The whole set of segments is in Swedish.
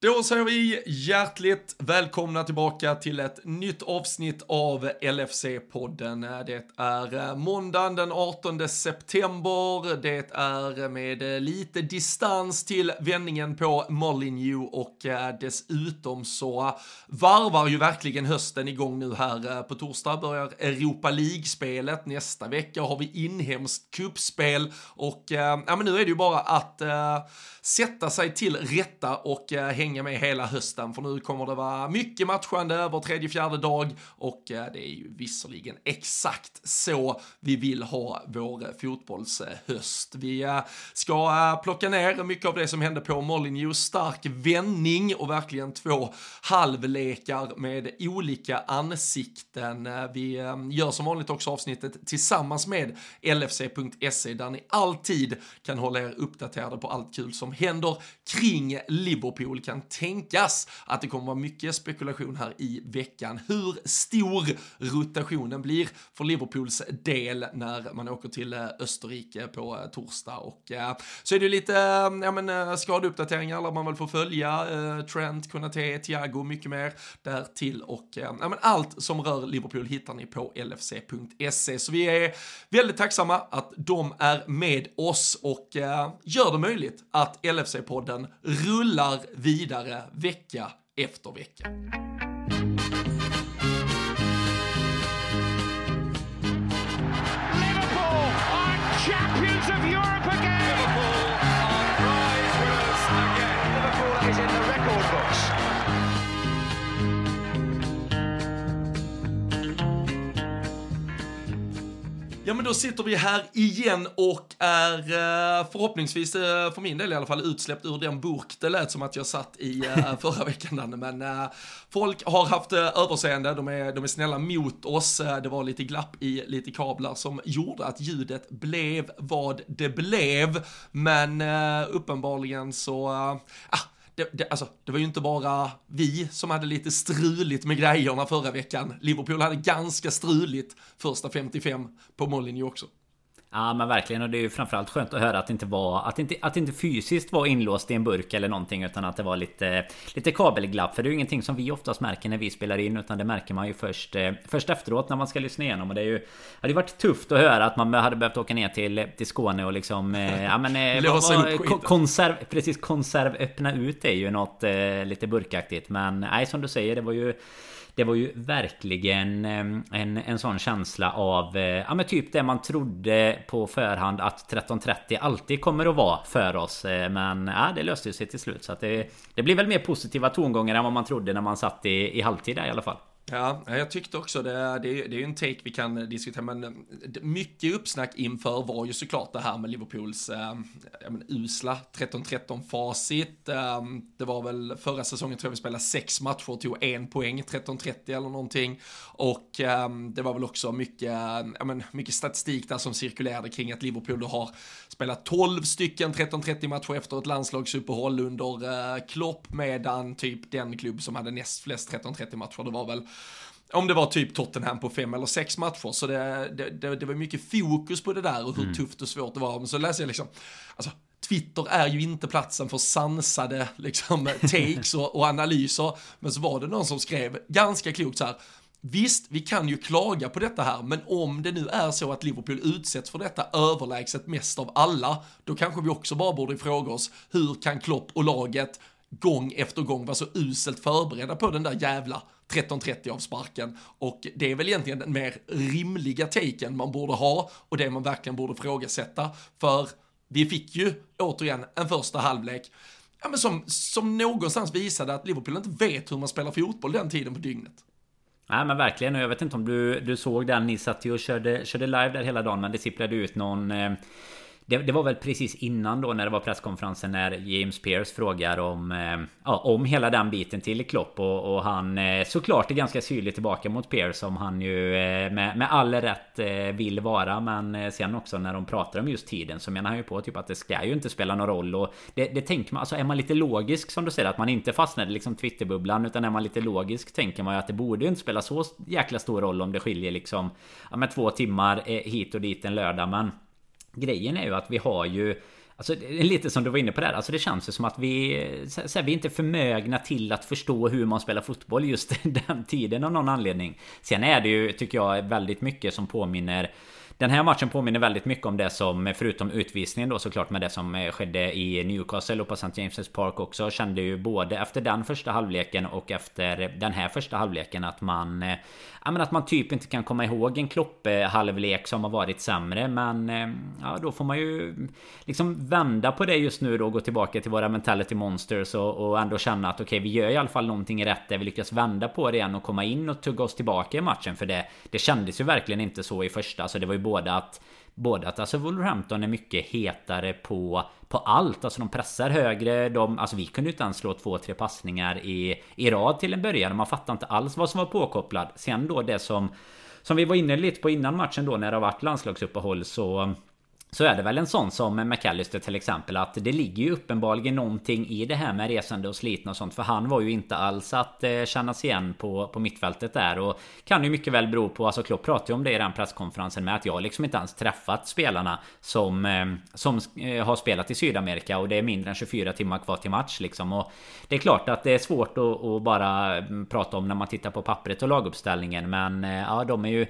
Då säger vi hjärtligt välkomna tillbaka till ett nytt avsnitt av LFC-podden. Det är måndagen den 18 september. Det är med lite distans till vändningen på Molineux och eh, dessutom så varvar ju verkligen hösten igång nu här. Eh, på torsdag börjar Europa League-spelet. Nästa vecka har vi inhemskt kuppspel och eh, ja, men nu är det ju bara att uh, sätta sig till rätta och uh, hänga med hela hösten, för nu kommer det vara mycket matchande över tredje, fjärde dag och eh, det är ju visserligen exakt så vi vill ha vår fotbollshöst. Vi eh, ska eh, plocka ner mycket av det som hände på Molineux, stark vändning och verkligen två halvlekar med olika ansikten. Vi gör som vanligt också avsnittet tillsammans med LFC.se där ni alltid kan hålla er uppdaterade på allt kul som händer kring Liverpool, kan tänkas att det kommer vara mycket spekulation här i veckan. Hur stor rotationen blir för Liverpools del när man åker till eh, Österrike på eh, torsdag. Och eh, så är det lite ja, men, skadeuppdateringar där man väl får följa. Trent, Konate, Thiago, mycket mer därtill och ja, men allt som rör Liverpool hittar ni på lfc.se så vi är väldigt tacksamma att de är med oss. Och gör det möjligt att LFC-podden rullar vidare vecka efter vecka. Ja men då sitter vi här igen och är eh, förhoppningsvis, eh, för min del i alla fall, utsläppt ur den burk det lät som att jag satt i eh, förra veckan. Men folk har haft överseende, de är, de är snälla mot oss. Det var lite glapp i lite kablar som gjorde att ljudet blev vad det blev. Men uppenbarligen så, ah, det, det, alltså, det var ju inte bara vi som hade lite struligt med grejerna förra veckan. Liverpool hade ganska struligt första 55 på Molineux också. Ja men verkligen. Och det är ju framförallt skönt att höra att det inte var Att det inte, att det inte fysiskt var inlåst i en burk eller någonting Utan att det var lite Lite kabelglapp. För det är ju ingenting som vi oftast märker när vi spelar in Utan det märker man ju först eh, Först efteråt när man ska lyssna igenom. Och det är ju hade varit tufft att höra att man hade behövt åka ner till, till Skåne och liksom eh, Ja men eh, Låsa konserv, Precis konserv öppna ut är ju något lite burkaktigt. Men nej som du säger det var ju det var ju verkligen ehm, en, en sån känsla av eh, Ja men typ det man trodde på förhand att 13.30 alltid kommer att vara för oss. Eh, men ja, det löste sig till slut. Så att det, det blir väl mer positiva tongångar än vad man trodde när man satt i, i halvtid där i alla fall. Ja, jag tyckte också det. Det är, det är ju en take vi kan diskutera, men eh, mycket uppsnack inför var ju såklart det här med Liverpools äh, men, usla 13-13 facit. Äh, det var väl förra säsongen tror jag vi spelade sex matcher och tog en poäng, 13-30 eller någonting. Och äh, det var väl också mycket, äh, men, mycket statistik där som cirkulerade kring att Liverpool då har spelat 12 stycken 13-30 matcher efter ett landslagsuppehåll under äh, Klopp, medan typ den klubb som hade näst flest 13-30 matcher, det var väl om det var typ Tottenham på fem eller sex matcher. Så det, det, det, det var mycket fokus på det där och hur mm. tufft och svårt det var. Men så läser jag liksom, alltså Twitter är ju inte platsen för sansade liksom, takes och, och analyser. Men så var det någon som skrev ganska klokt så här, Visst, vi kan ju klaga på detta här, men om det nu är så att Liverpool utsätts för detta överlägset mest av alla, då kanske vi också bara borde fråga oss, hur kan Klopp och laget gång efter gång vara så uselt förberedda på den där jävla 13.30 av sparken. Och det är väl egentligen den mer rimliga taken man borde ha och det man verkligen borde frågasätta. För vi fick ju återigen en första halvlek ja, men som, som någonstans visade att Liverpool inte vet hur man spelar fotboll den tiden på dygnet. Nej men verkligen och jag vet inte om du, du såg den, ni satt ju och körde, körde live där hela dagen men det sipprade ut någon eh, det, det, var väl precis innan då när det var presskonferensen när James Pierce frågar om eh, ja, om hela den biten till Klopp. Och, och han eh, såklart är ganska syrlig tillbaka mot Pierce som han ju eh, med, med all rätt eh, vill vara. Men eh, sen också när de pratar om just tiden så menar han ju på typ att det ska ju inte spela någon roll. Och det, det tänker man alltså är man lite logisk som du säger att man inte fastnar i liksom Twitterbubblan utan är man lite logisk tänker man ju att det borde ju inte spela så jäkla stor roll om det skiljer liksom ja, med två timmar eh, hit och dit en lördag. Men Grejen är ju att vi har ju Alltså lite som du var inne på där. Alltså det känns ju som att vi... Så här, vi är inte förmögna till att förstå hur man spelar fotboll just den tiden av någon anledning. Sen är det ju, tycker jag, väldigt mycket som påminner den här matchen påminner väldigt mycket om det som, förutom utvisningen då såklart, med det som eh, skedde i Newcastle och på St. James' Park också. Kände ju både efter den första halvleken och efter den här första halvleken att man... Eh, Ja men att man typ inte kan komma ihåg en Kloppe-halvlek som har varit sämre. Men eh, ja, då får man ju liksom vända på det just nu då. och Gå tillbaka till våra mentality monsters och, och ändå känna att okej, okay, vi gör i alla fall någonting rätt där vi lyckas vända på det igen och komma in och tugga oss tillbaka i matchen. För det, det kändes ju verkligen inte så i första. så det var ju både att både att alltså Wolverhampton är mycket hetare på på allt. Alltså de pressar högre. De, alltså vi kunde ju inte ens slå två, tre passningar i, i rad till en början. Man fattar inte alls vad som var påkopplad. Sen då det som som vi var inne lite på innan matchen då när det har varit landslagsuppehåll så så är det väl en sån som McAllister till exempel att det ligger ju uppenbarligen någonting i det här med resande och slitna och sånt för han var ju inte alls att eh, kännas igen på, på mittfältet där. Och kan ju mycket väl bero på, alltså Klopp pratade ju om det i den presskonferensen med att jag liksom inte ens träffat spelarna som, eh, som eh, har spelat i Sydamerika och det är mindre än 24 timmar kvar till match liksom. Och det är klart att det är svårt att, att bara mm, prata om när man tittar på pappret och laguppställningen men eh, ja de är ju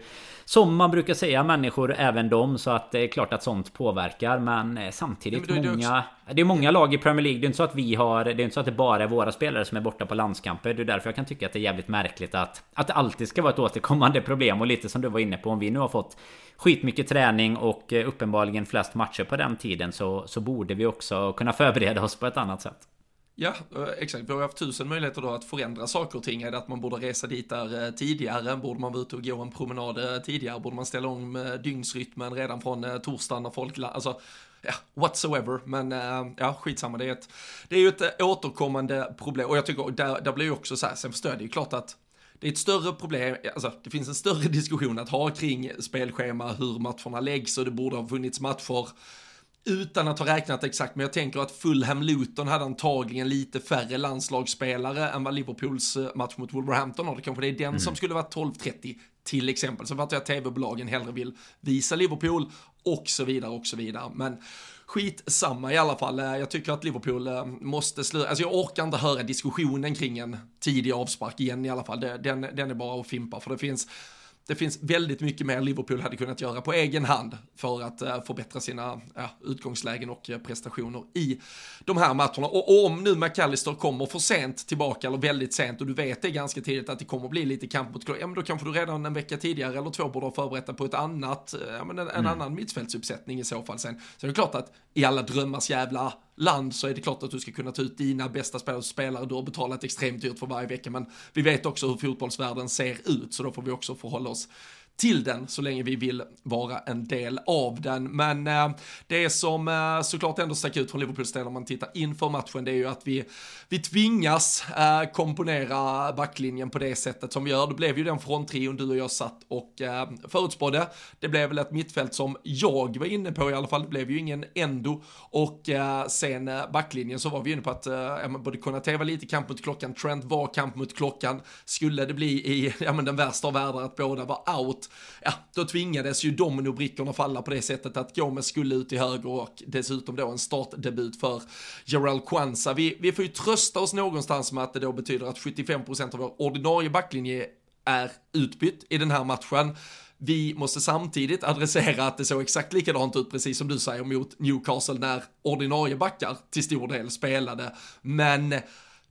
som man brukar säga människor även de så att det är klart att sånt påverkar. Men eh, samtidigt men det, många det, det är många lag i Premier League. Det är inte så att vi har Det är inte så att det bara är våra spelare som är borta på landskamper. Det är därför jag kan tycka att det är jävligt märkligt att Att det alltid ska vara ett återkommande problem. Och lite som du var inne på om vi nu har fått Skitmycket träning och eh, uppenbarligen flest matcher på den tiden så, så borde vi också kunna förbereda oss på ett annat sätt Ja, eh, exakt. Vi har haft tusen möjligheter då att förändra saker och ting. Är det att man borde resa dit där eh, tidigare? Borde man vara ute och gå en promenad eh, tidigare? Borde man ställa om dygnsrytmen redan från torsdagen när folk... Alltså, ja, whatsoever. Men ja, skitsamma. Det är, ett, det är ju ett återkommande problem. Och jag tycker, där, där blir ju också så här, sen förstår jag det ju klart att det är ett större problem, alltså det finns en större diskussion att ha kring spelschema, hur matcherna läggs och det borde ha funnits matcher utan att ha räknat exakt, men jag tänker att Fulham Luton hade antagligen lite färre landslagsspelare än vad Liverpools eh, match mot Wolverhampton har. Det kanske det är den mm. som skulle vara 12.30 till exempel. Så fattar jag att tv-bolagen hellre vill visa Liverpool och så vidare och så vidare. Men skit samma i alla fall. Eh, jag tycker att Liverpool eh, måste sluta. Alltså jag orkar inte höra diskussionen kring en tidig avspark igen i alla fall. Den, den är bara att fimpa för det finns det finns väldigt mycket mer Liverpool hade kunnat göra på egen hand för att uh, förbättra sina ja, utgångslägen och uh, prestationer i de här matcherna. Och om nu McAllister kommer för sent tillbaka, eller väldigt sent, och du vet det ganska tidigt att det kommer bli lite kamp mot ja men då kanske du redan en vecka tidigare eller två borde ha förberett på ett annat, eh, ja men en, en mm. annan mittfältsuppsättning i så fall sen. Så det är klart att i alla drömmars jävla land så är det klart att du ska kunna ta ut dina bästa spelare, spelare. Du har betalat extremt dyrt för varje vecka, men vi vet också hur fotbollsvärlden ser ut, så då får vi också förhålla oss till den så länge vi vill vara en del av den. Men eh, det som eh, såklart ändå stack ut från Liverpools del om man tittar inför matchen det är ju att vi, vi tvingas eh, komponera backlinjen på det sättet som vi gör. Det blev ju den fronttrion du och jag satt och eh, förutspådde. Det blev väl ett mittfält som jag var inne på i alla fall. Det blev ju ingen ändå och eh, sen eh, backlinjen så var vi inne på att eh, både Konate var lite kamp mot klockan, Trent var kamp mot klockan. Skulle det bli i ja, men den värsta av världar att båda var out ja, då tvingades ju dominobrickorna falla på det sättet att Gomez skulle ut i höger och dessutom då en startdebut för Gerald Kwanza. Vi, vi får ju trösta oss någonstans med att det då betyder att 75% av vår ordinarie backlinje är utbytt i den här matchen. Vi måste samtidigt adressera att det såg exakt likadant ut, precis som du säger, mot Newcastle när ordinarie backar till stor del spelade. Men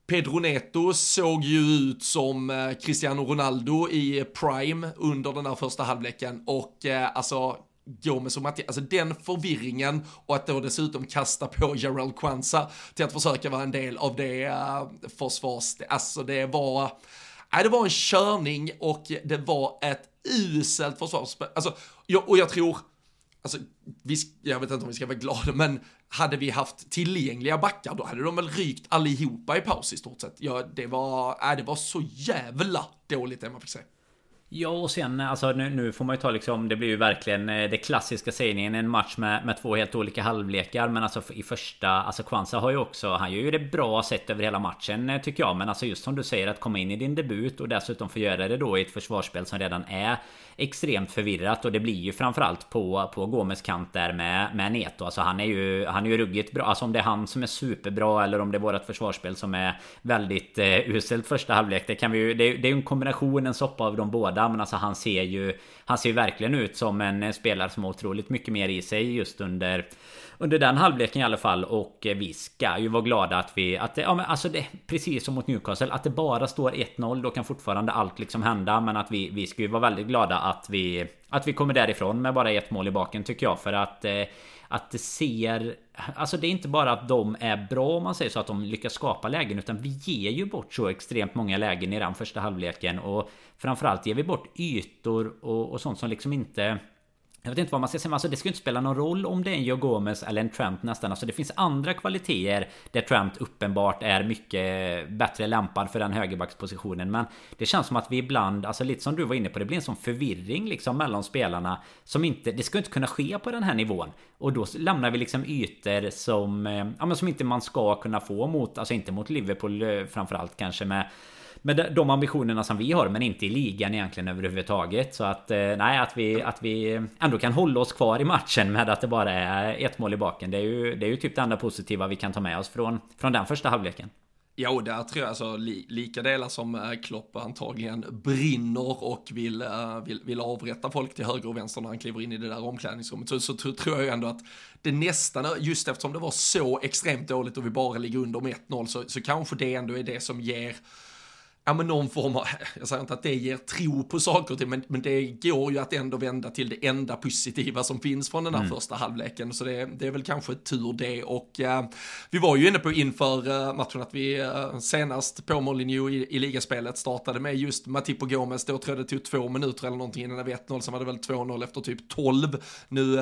Pedro Neto såg ju ut som eh, Cristiano Ronaldo i Prime under den här första halvleken och eh, alltså Gomes och Mattias, alltså den förvirringen och att då dessutom kasta på Gerald Kwanza till att försöka vara en del av det uh, försvars, alltså det var, nej det var en körning och det var ett uselt försvarsspel, alltså, och jag tror, alltså, vi, jag vet inte om vi ska vara glada, men hade vi haft tillgängliga backar, då hade de väl rykt allihopa i paus i stort sett. Ja, det var, äh, det var så jävla dåligt det man fick se. Ja och sen alltså nu, nu, får man ju ta liksom Det blir ju verkligen eh, det klassiska sägningen En match med, med två helt olika halvlekar. Men alltså i första Alltså Kwanza har ju också Han gör ju det bra sett över hela matchen eh, Tycker jag. Men alltså just som du säger att komma in i din debut Och dessutom få göra det då i ett försvarsspel som redan är Extremt förvirrat. Och det blir ju framförallt på, på Gomes kant där med, med Neto. Alltså han är ju Han är ju ruggigt bra. Alltså om det är han som är superbra Eller om det är vårat försvarsspel som är Väldigt eh, uselt första halvlek Det kan vi ju Det, det är ju en kombination En soppa av de båda skada men alltså han ser ju Han ser ju verkligen ut som en spelare som har otroligt mycket mer i sig just under Under den halvleken i alla fall. Och eh, vi ska ju vara glada att vi att det, ja men alltså det Precis som mot Newcastle att det bara står 1-0 då kan fortfarande allt liksom hända. Men att vi vi ska ju vara väldigt glada att vi Att vi kommer därifrån med bara ett mål i baken tycker jag. För att eh, att det ser... Alltså det är inte bara att de är bra om man säger så att de lyckas skapa lägen utan vi ger ju bort så extremt många lägen i den första halvleken. Och framförallt ger vi bort ytor och, och sånt som liksom inte jag vet inte vad man ska säga, men alltså det ska inte spela någon roll om det är en Joe Gomez eller en Trent nästan. Alltså det finns andra kvaliteter där Trent uppenbart är mycket bättre lämpad för den högerbackspositionen. Men det känns som att vi ibland, alltså lite som du var inne på, det blir en sån förvirring liksom mellan spelarna. Som inte, det ska inte kunna ske på den här nivån. Och då lämnar vi liksom ytor som, eh, ja men som inte man ska kunna få mot, alltså inte mot Liverpool eh, framförallt kanske med med de ambitionerna som vi har men inte i ligan egentligen överhuvudtaget. Så att eh, nej att vi, att vi ändå kan hålla oss kvar i matchen med att det bara är ett mål i baken. Det är ju, det är ju typ det enda positiva vi kan ta med oss från, från den första halvleken. Ja, och där tror jag alltså li, lika delar som eh, Klopp antagligen brinner och vill, eh, vill, vill avrätta folk till höger och vänster när han kliver in i det där omklädningsrummet. Så, så tror jag ändå att det nästan, just eftersom det var så extremt dåligt och vi bara ligger under med 1-0 så, så kanske det ändå är det som ger ja men någon form av, jag säger inte att det ger tro på saker och ting, men, men det går ju att ändå vända till det enda positiva som finns från den här mm. första halvleken. Så det, det, är väl kanske tur det och uh, vi var ju inne på inför uh, matchen att vi uh, senast på Molineux i, i ligaspelet startade med just Matipo Gomes, då tror jag det tog två minuter eller någonting innan det var 1-0, sen var det väl 2-0 efter typ 12. Nu,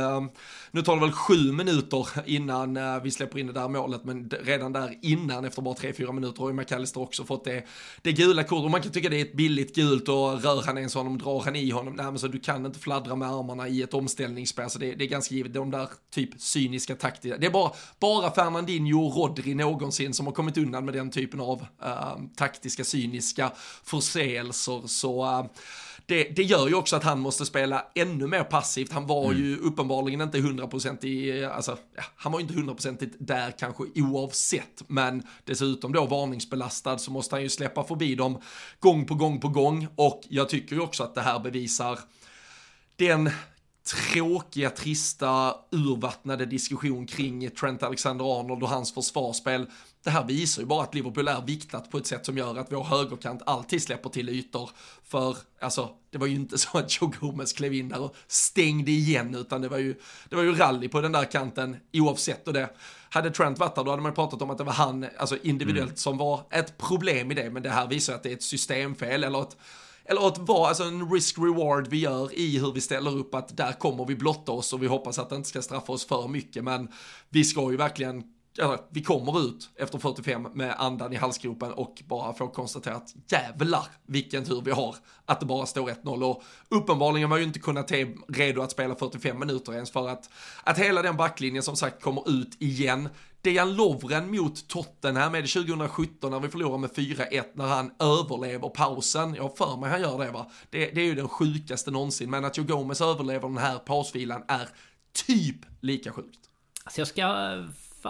nu tar det väl sju minuter innan vi släpper in det där målet, men redan där innan efter bara 3-4 minuter har ju McAllister också fått det, det gula gula kort. Och man kan tycka det är ett billigt gult och rör han ens honom, drar han i honom, nej men så du kan inte fladdra med armarna i ett omställningsspel, så det, det är ganska givet, de där typ cyniska taktiska, det är bara, bara Fernandinho och Rodri någonsin som har kommit undan med den typen av uh, taktiska, cyniska förseelser, så uh, det, det gör ju också att han måste spela ännu mer passivt. Han var mm. ju uppenbarligen inte hundraprocentig, alltså, ja, han var ju inte hundraprocentigt där kanske oavsett, men dessutom då varningsbelastad så måste han ju släppa förbi dem gång på gång på gång och jag tycker ju också att det här bevisar den tråkiga, trista, urvattnade diskussion kring Trent Alexander-Arnold och hans försvarsspel. Det här visar ju bara att Liverpool är viktat på ett sätt som gör att vår högerkant alltid släpper till ytor. För, alltså, det var ju inte så att Joe Gomez klev in där och stängde igen, utan det var ju, det var ju rally på den där kanten oavsett och det. Hade Trent varit där, då hade man pratat om att det var han, alltså individuellt, mm. som var ett problem i det, men det här visar att det är ett systemfel eller ett eller att vara alltså en risk-reward vi gör i hur vi ställer upp att där kommer vi blotta oss och vi hoppas att det inte ska straffa oss för mycket men vi ska ju verkligen ja, vi kommer ut efter 45 med andan i halsgropen och bara får konstatera att jävlar vilken tur vi har att det bara står 1-0 och uppenbarligen var ju inte kunnat te redo att spela 45 minuter ens för att, att hela den backlinjen som sagt kommer ut igen. Dejan Lovren mot Tottenham är det 2017 när vi förlorar med 4-1 när han överlever pausen. Jag har för mig han gör det va. Det, det är ju den sjukaste någonsin men att Joe Gomez överlever den här pausvilan är typ lika sjukt. Alltså jag ska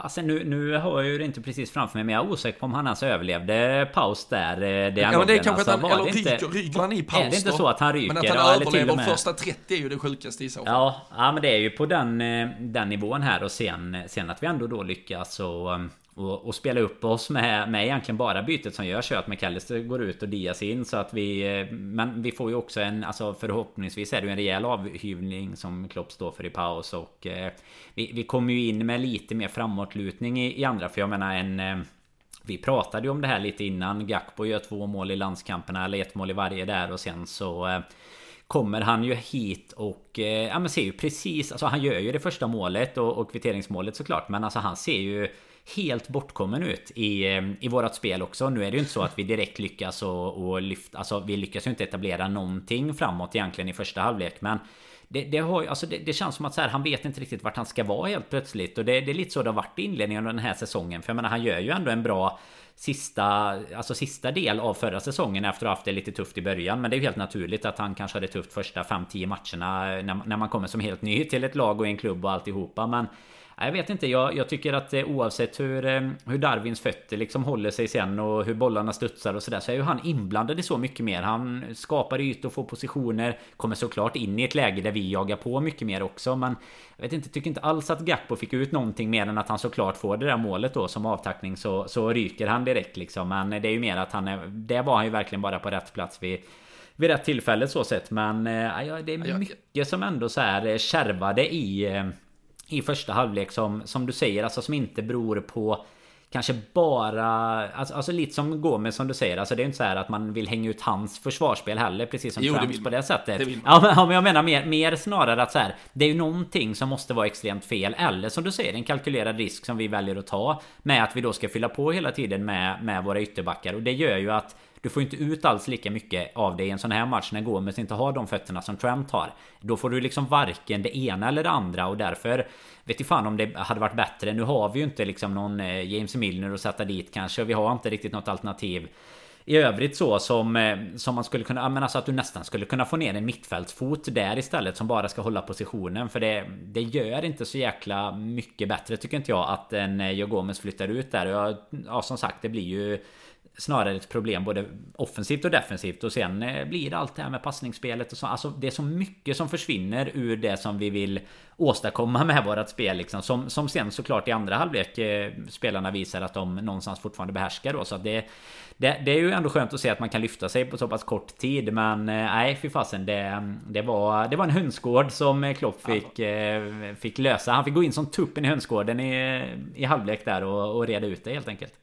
Fasen nu, nu har jag ju det inte precis framför mig men jag är osäker på om han alltså överlevde paus där. Eh, det ja men det är kanske alltså, att han, eller ryker, ryker han i paus Är det inte så att han ryker? Men att han ja, överlever med... första 30 är ju det sjukaste i så fall. Ja, ja men det är ju på den, eh, den nivån här och sen, sen att vi ändå då lyckas och och, och, spela upp oss med, med egentligen bara bytet som görs att McAllister går ut och Diaz in. Så att vi eh, Men vi får ju också en Alltså förhoppningsvis är det ju en rejäl avhyvling som Klopp står för i paus och eh, vi, vi kommer ju in med lite mer framåtlutning i, i andra. För jag menar en eh, vi pratade ju om det här lite innan. Gakpo gör två mål i landskamperna eller ett mål i varje där och sen så eh, Kommer han ju hit och eh, ja men ser ju precis Alltså han gör ju det första målet och, och kvitteringsmålet såklart. Men alltså han ser ju helt bortkommen ut i, ehm, i vårat spel också. Nu är det ju inte så att vi direkt lyckas och, och lyfta, alltså vi lyckas ju inte etablera någonting framåt egentligen i första halvlek. Men det, det, har, alltså det, det, känns som att så här, han vet inte riktigt vart han ska vara helt plötsligt. Och det, det är lite så det har varit i inledningen av den här säsongen. För jag menar, han gör ju ändå en bra sista, alltså sista del av förra säsongen efter att ha haft det lite tufft i början. Men det är ju helt naturligt att han kanske hade tufft första 5-10 matcherna när, när man kommer som helt ny till ett lag och en klubb och alltihopa. Men jag vet inte, jag, jag tycker att eh, oavsett hur, eh, hur Darwins fötter liksom håller sig sen och hur bollarna studsar och sådär så är ju han inblandad i så mycket mer. Han skapar ytor, får positioner, kommer såklart in i ett läge där vi jagar på mycket mer också. Men jag vet inte, tycker inte alls att Gakpo fick ut någonting mer än att han såklart får det där målet då som avtackning så, så ryker han direkt liksom. Men det är ju mer att han är, det var han ju verkligen bara på rätt plats vid vid rätt tillfälle så sett men äh, det är mycket som ändå så här kärvade i i första halvlek som, som du säger, alltså som inte beror på Kanske bara, alltså, alltså lite som Gomes som du säger, alltså det är inte så här att man vill hänga ut hans försvarsspel heller precis som jo, Trumps på det sättet. Det ja, men jag menar mer, mer snarare att så här, det är ju någonting som måste vara extremt fel. Eller som du säger, en kalkylerad risk som vi väljer att ta. Med att vi då ska fylla på hela tiden med, med våra ytterbackar. Och det gör ju att du får inte ut alls lika mycket av det i en sån här match när Gomes inte har de fötterna som Trent har. Då får du liksom varken det ena eller det andra och därför vet ju fan om det hade varit bättre. Nu har vi ju inte liksom någon eh, James Milner att sätta dit kanske. Vi har inte riktigt något alternativ i övrigt så som, eh, som man skulle kunna, ja men alltså att du nästan skulle kunna få ner en mittfältsfot där istället som bara ska hålla positionen. För det, det gör inte så jäkla mycket bättre tycker inte jag att en eh, Joe Gomez flyttar ut där. Och ja, som sagt det blir ju snarare ett problem både offensivt och defensivt och sen eh, blir det allt det här med passningsspelet och så. Alltså det är så mycket som försvinner ur det som vi vill åstadkomma med vårat spel liksom. Som, som sen såklart i andra halvlek eh, spelarna visar att de någonstans fortfarande behärskar då. Så det, det, det, är ju ändå skönt att se att man kan lyfta sig på så pass kort tid. Men eh, nej, fy fasen. Det, det, var, det var en hönsgård som Klopp fick, alltså. fick lösa. Han fick gå in som tuppen i hönsgården i, i halvlek där och, och reda ut det helt enkelt.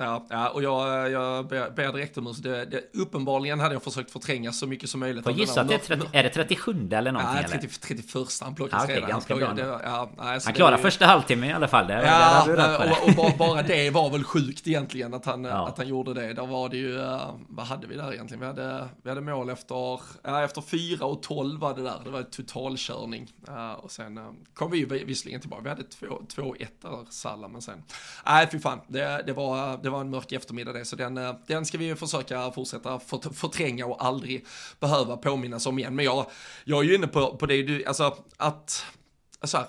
Ja, ja, och jag, jag ber direkt om ursäkt. Uppenbarligen hade jag försökt förtränga så mycket som möjligt. Får gissa att det är, 30, är det 37 eller någonting? Ja, 30, 31 han plockade ah, okay, redan. Ganska han, bra ja, nej, han klarade första halvtimmen i alla fall. Det, ja, det och, och bara, bara, det var väl sjukt egentligen att han, ja. att han gjorde det. Där var det ju, uh, vad hade vi där egentligen? Vi hade, vi hade mål efter, ja, efter 4 och 12 var det där. Det var totalkörning. Uh, och sen kom vi ju visserligen tillbaka. Vi hade 2-1 där, Salla, men sen, nej fy fan. Det, det, var, det det var en mörk eftermiddag det, så den, eh, den ska vi ju försöka fortsätta förtränga och aldrig behöva påminnas om igen. Men jag, jag är ju inne på, på det du, alltså att, alltså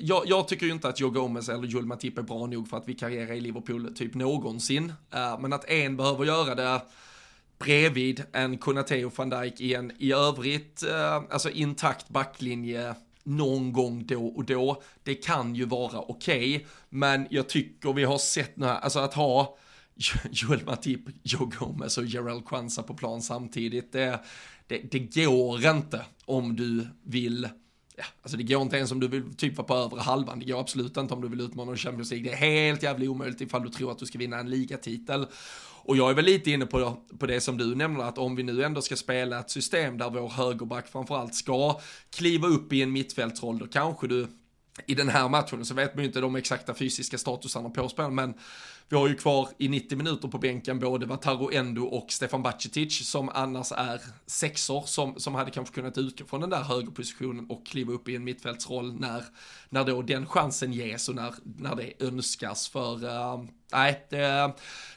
jag, jag, tycker ju inte att Joe Gomez eller Joel Matip är bra nog för att vikariera i Liverpool typ någonsin. Uh, men att en behöver göra det bredvid en Konate och van Dijk i en i övrigt, uh, alltså intakt backlinje någon gång då och då. Det kan ju vara okej, okay, men jag tycker vi har sett nu här, alltså att ha Joel Matip, Joe Gomez och Gerald Kwanza på plan samtidigt. Det, det, det går inte om du vill Ja, alltså det går inte ens om du vill typ vara på övre halvan. Det går absolut inte om du vill utmana en Champions League. Det är helt jävla omöjligt ifall du tror att du ska vinna en ligatitel. Och jag är väl lite inne på, på det som du nämnde. att om vi nu ändå ska spela ett system där vår högerback framförallt ska kliva upp i en mittfältsroll, då kanske du i den här matchen, så vet man ju inte de exakta fysiska statusarna på spelaren, men vi har ju kvar i 90 minuter på bänken både Vataro Endo och Stefan Bacetic som annars är sexor som, som hade kanske kunnat utgå från den där högerpositionen och kliva upp i en mittfältsroll när, när då den chansen ges och när, när det önskas för uh, nej, det,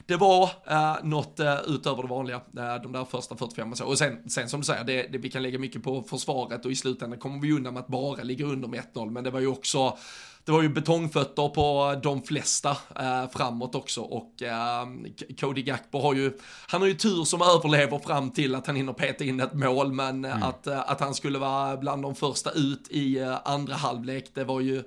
det var uh, något uh, utöver det vanliga, uh, de där första 45 och så. Och sen, sen som du säger, det, det, vi kan lägga mycket på försvaret och i slutändan kommer vi undan med att bara ligga under med 1-0, men det var ju också det var ju betongfötter på de flesta eh, framåt också och eh, Cody Gakpo har ju, han har ju tur som överlever fram till att han hinner peta in ett mål men mm. att, eh, att han skulle vara bland de första ut i eh, andra halvlek det var ju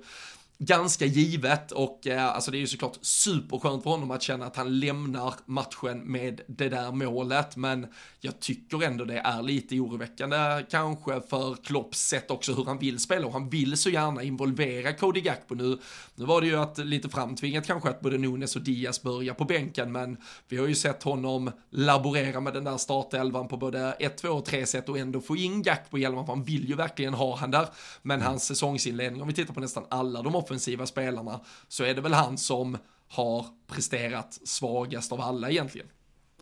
ganska givet och eh, alltså det är ju såklart superskönt för honom att känna att han lämnar matchen med det där målet men jag tycker ändå det är lite oroväckande kanske för Klopps sätt också hur han vill spela och han vill så gärna involvera Cody Gakpo nu. Nu var det ju att lite framtvingat kanske att både Nunes och Diaz börjar på bänken men vi har ju sett honom laborera med den där startelvan på både 1, 2 och 3 sätt och ändå få in Gakpo i elvan för han vill ju verkligen ha han där. Men mm. hans säsongsinledning om vi tittar på nästan alla de offensiva spelarna så är det väl han som har presterat svagast av alla egentligen.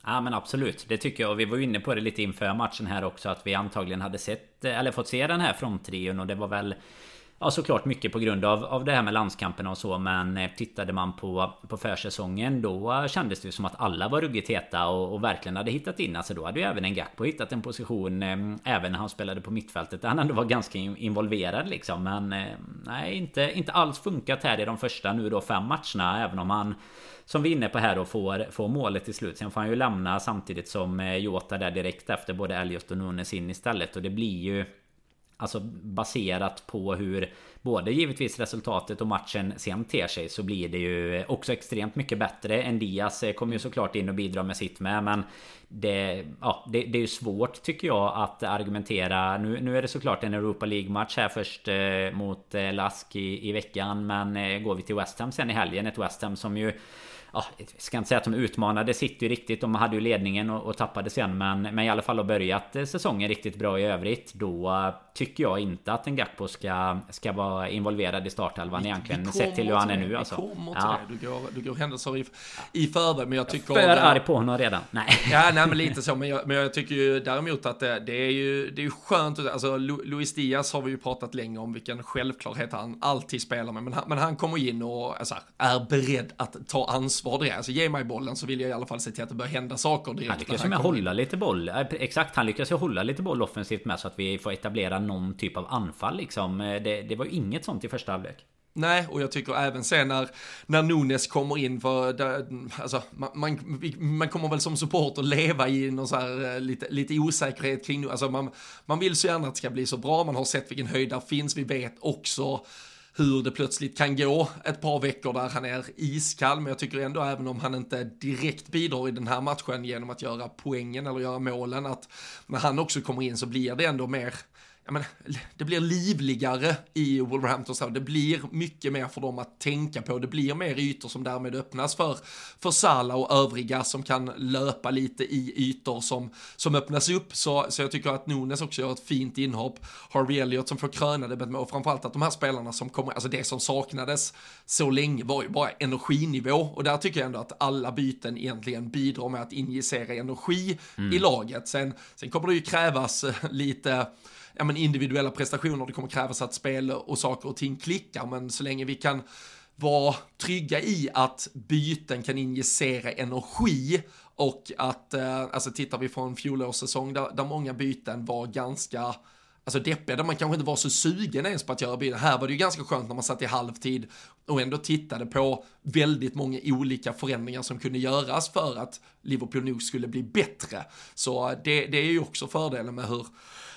Ja men absolut, det tycker jag. Och vi var inne på det lite inför matchen här också att vi antagligen hade sett eh, eller fått se den här fronttrion och det var väl Ja såklart mycket på grund av, av det här med landskamperna och så men eh, tittade man på, på försäsongen då eh, kändes det som att alla var ruggigt heta och, och verkligen hade hittat in. Alltså då hade ju även en Gakpo hittat en position eh, även när han spelade på mittfältet där han ändå var ganska involverad liksom. Men eh, nej inte, inte alls funkat här i de första nu då fem matcherna även om han som vi är inne på här och får, får målet till slut. Sen får han ju lämna samtidigt som eh, Jota där direkt efter både Elliot och Nunes in istället. Och det blir ju Alltså baserat på hur både givetvis resultatet och matchen sen ter sig så blir det ju också extremt mycket bättre. En Diaz eh, kommer ju såklart in och bidrar med sitt med men det, ja, det, det är ju svårt tycker jag att argumentera. Nu, nu är det såklart en Europa League-match här först eh, mot eh, Lask i, i veckan men eh, går vi till West Ham sen i helgen. Ett West Ham som ju ja, jag ska inte säga att de utmanade City riktigt. De hade ju ledningen och, och tappade sen. Men, men i alla fall har börjat eh, säsongen riktigt bra i övrigt. Då eh, tycker jag inte att en Gakpo ska, ska vara involverad i startelvan egentligen. Sett till hur han är nu alltså. Vi kommer till ja. det. Du går, du går händelser i, i förväg. Men jag tycker... För arg på honom redan. Nej. Ja, nej men lite så. Men jag, men jag tycker ju däremot att det, det, är ju det är skönt. Alltså Luis Diaz har vi ju pratat länge om vilken självklarhet han alltid spelar med. Men han, men han kommer in och alltså, är beredd att ta ansvar det. Alltså ge mig bollen så vill jag i alla fall se till att det börjar hända saker direkt. Han lyckas ju med hålla lite boll. Exakt, han lyckas ju hålla lite boll offensivt med så att vi får etablera någon typ av anfall liksom. Det, det var ju inget sånt i första halvlek. Nej, och jag tycker även sen när, när Nunes kommer in, för där, alltså, man, man, man, kommer väl som supporter leva i någon så här, eh, lite, lite osäkerhet kring, alltså man, man vill så gärna att det ska bli så bra, man har sett vilken höjd där finns, vi vet också hur det plötsligt kan gå ett par veckor där han är iskall, men jag tycker ändå även om han inte direkt bidrar i den här matchen genom att göra poängen eller göra målen, att när han också kommer in så blir det ändå mer men, det blir livligare i Wolverhampton. Det blir mycket mer för dem att tänka på. Det blir mer ytor som därmed öppnas för, för Sala och övriga som kan löpa lite i ytor som, som öppnas upp. Så, så jag tycker att Nunes också gör ett fint inhopp. Harvey Elliott som får kröna det med och framförallt att de här spelarna som kommer, alltså det som saknades så länge var ju bara energinivå och där tycker jag ändå att alla byten egentligen bidrar med att injicera energi mm. i laget. Sen, sen kommer det ju krävas lite ja, men individuella prestationer, det kommer krävas att spel och saker och ting klickar, men så länge vi kan vara trygga i att byten kan injicera energi och att, eh, alltså tittar vi på en fjolårssäsong där, där många byten var ganska alltså deppiga, där man kanske inte var så sugen ens på att göra byten. Här var det ju ganska skönt när man satt i halvtid och ändå tittade på väldigt många olika förändringar som kunde göras för att Liverpool nog skulle bli bättre. Så eh, det, det är ju också fördelen med hur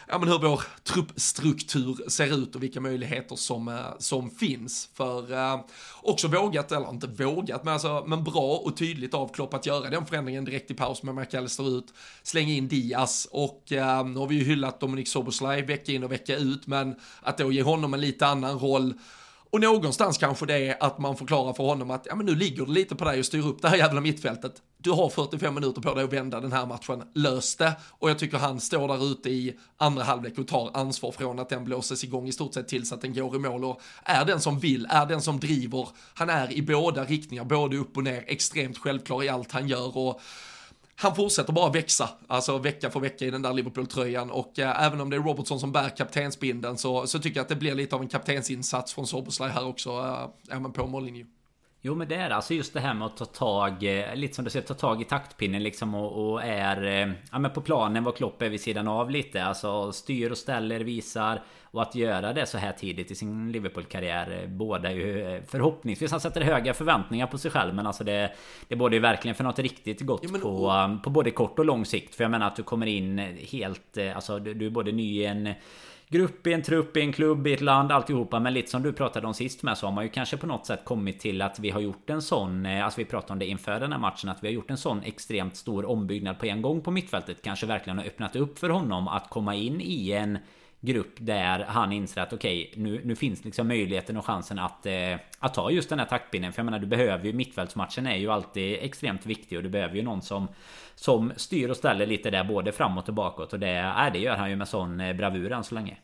ja, men hur vår truppstruktur ser ut och vilka möjligheter som, eh, som finns. För eh, också vågat, eller inte vågat, men, alltså, men bra och tydligt av Klopp att göra den förändringen direkt i paus med McAllister ut, slänga in Diaz och eh, nu har vi ju hyllat Dominic Soboslaj vecka in och vecka ut, men att då ge honom en lite annan roll och någonstans kanske det är att man förklarar för honom att ja, men nu ligger det lite på dig att styra upp det här jävla mittfältet. Du har 45 minuter på dig att vända den här matchen, lös det. Och jag tycker han står där ute i andra halvlek och tar ansvar från att den blåses igång i stort sett tills att den går i mål och är den som vill, är den som driver. Han är i båda riktningar, både upp och ner, extremt självklar i allt han gör och han fortsätter bara växa, alltså vecka för vecka i den där Liverpool-tröjan och äh, även om det är Robertson som bär kaptensbindeln så, så tycker jag att det blir lite av en kaptensinsats från Soboslaj här också, äh, även på mållinjen. Jo men det är alltså just det här med att ta tag eh, Lite som du säger, ta tag i taktpinnen liksom och, och är eh, Ja men på planen var Klopp är vid sidan av lite. Alltså styr och ställer, visar. Och att göra det så här tidigt i sin Liverpool-karriär eh, Båda ju förhoppningsvis Han sätter höga förväntningar på sig själv. Men alltså det Det borde ju verkligen för något riktigt gott ja, på, på både kort och lång sikt. För jag menar att du kommer in helt Alltså du, du är både ny i en grupp, i en trupp, i en klubb, i ett land, alltihopa. Men lite som du pratade om sist med så har man ju kanske på något sätt kommit till att vi har gjort en sån, eh, alltså vi pratade om det inför den här matchen, att vi har gjort en sån extremt stor ombyggnad på en gång på mittfältet. Kanske verkligen har öppnat upp för honom att komma in i en grupp där han inser att okej okay, nu, nu finns liksom möjligheten och chansen att, eh, att ta just den här taktpinnen. För jag menar du behöver ju mittfältsmatchen är ju alltid extremt viktig och du behöver ju någon som som styr och ställer lite där både framåt och bakåt och det, äh, det gör han ju med sån eh, bravur än så länge.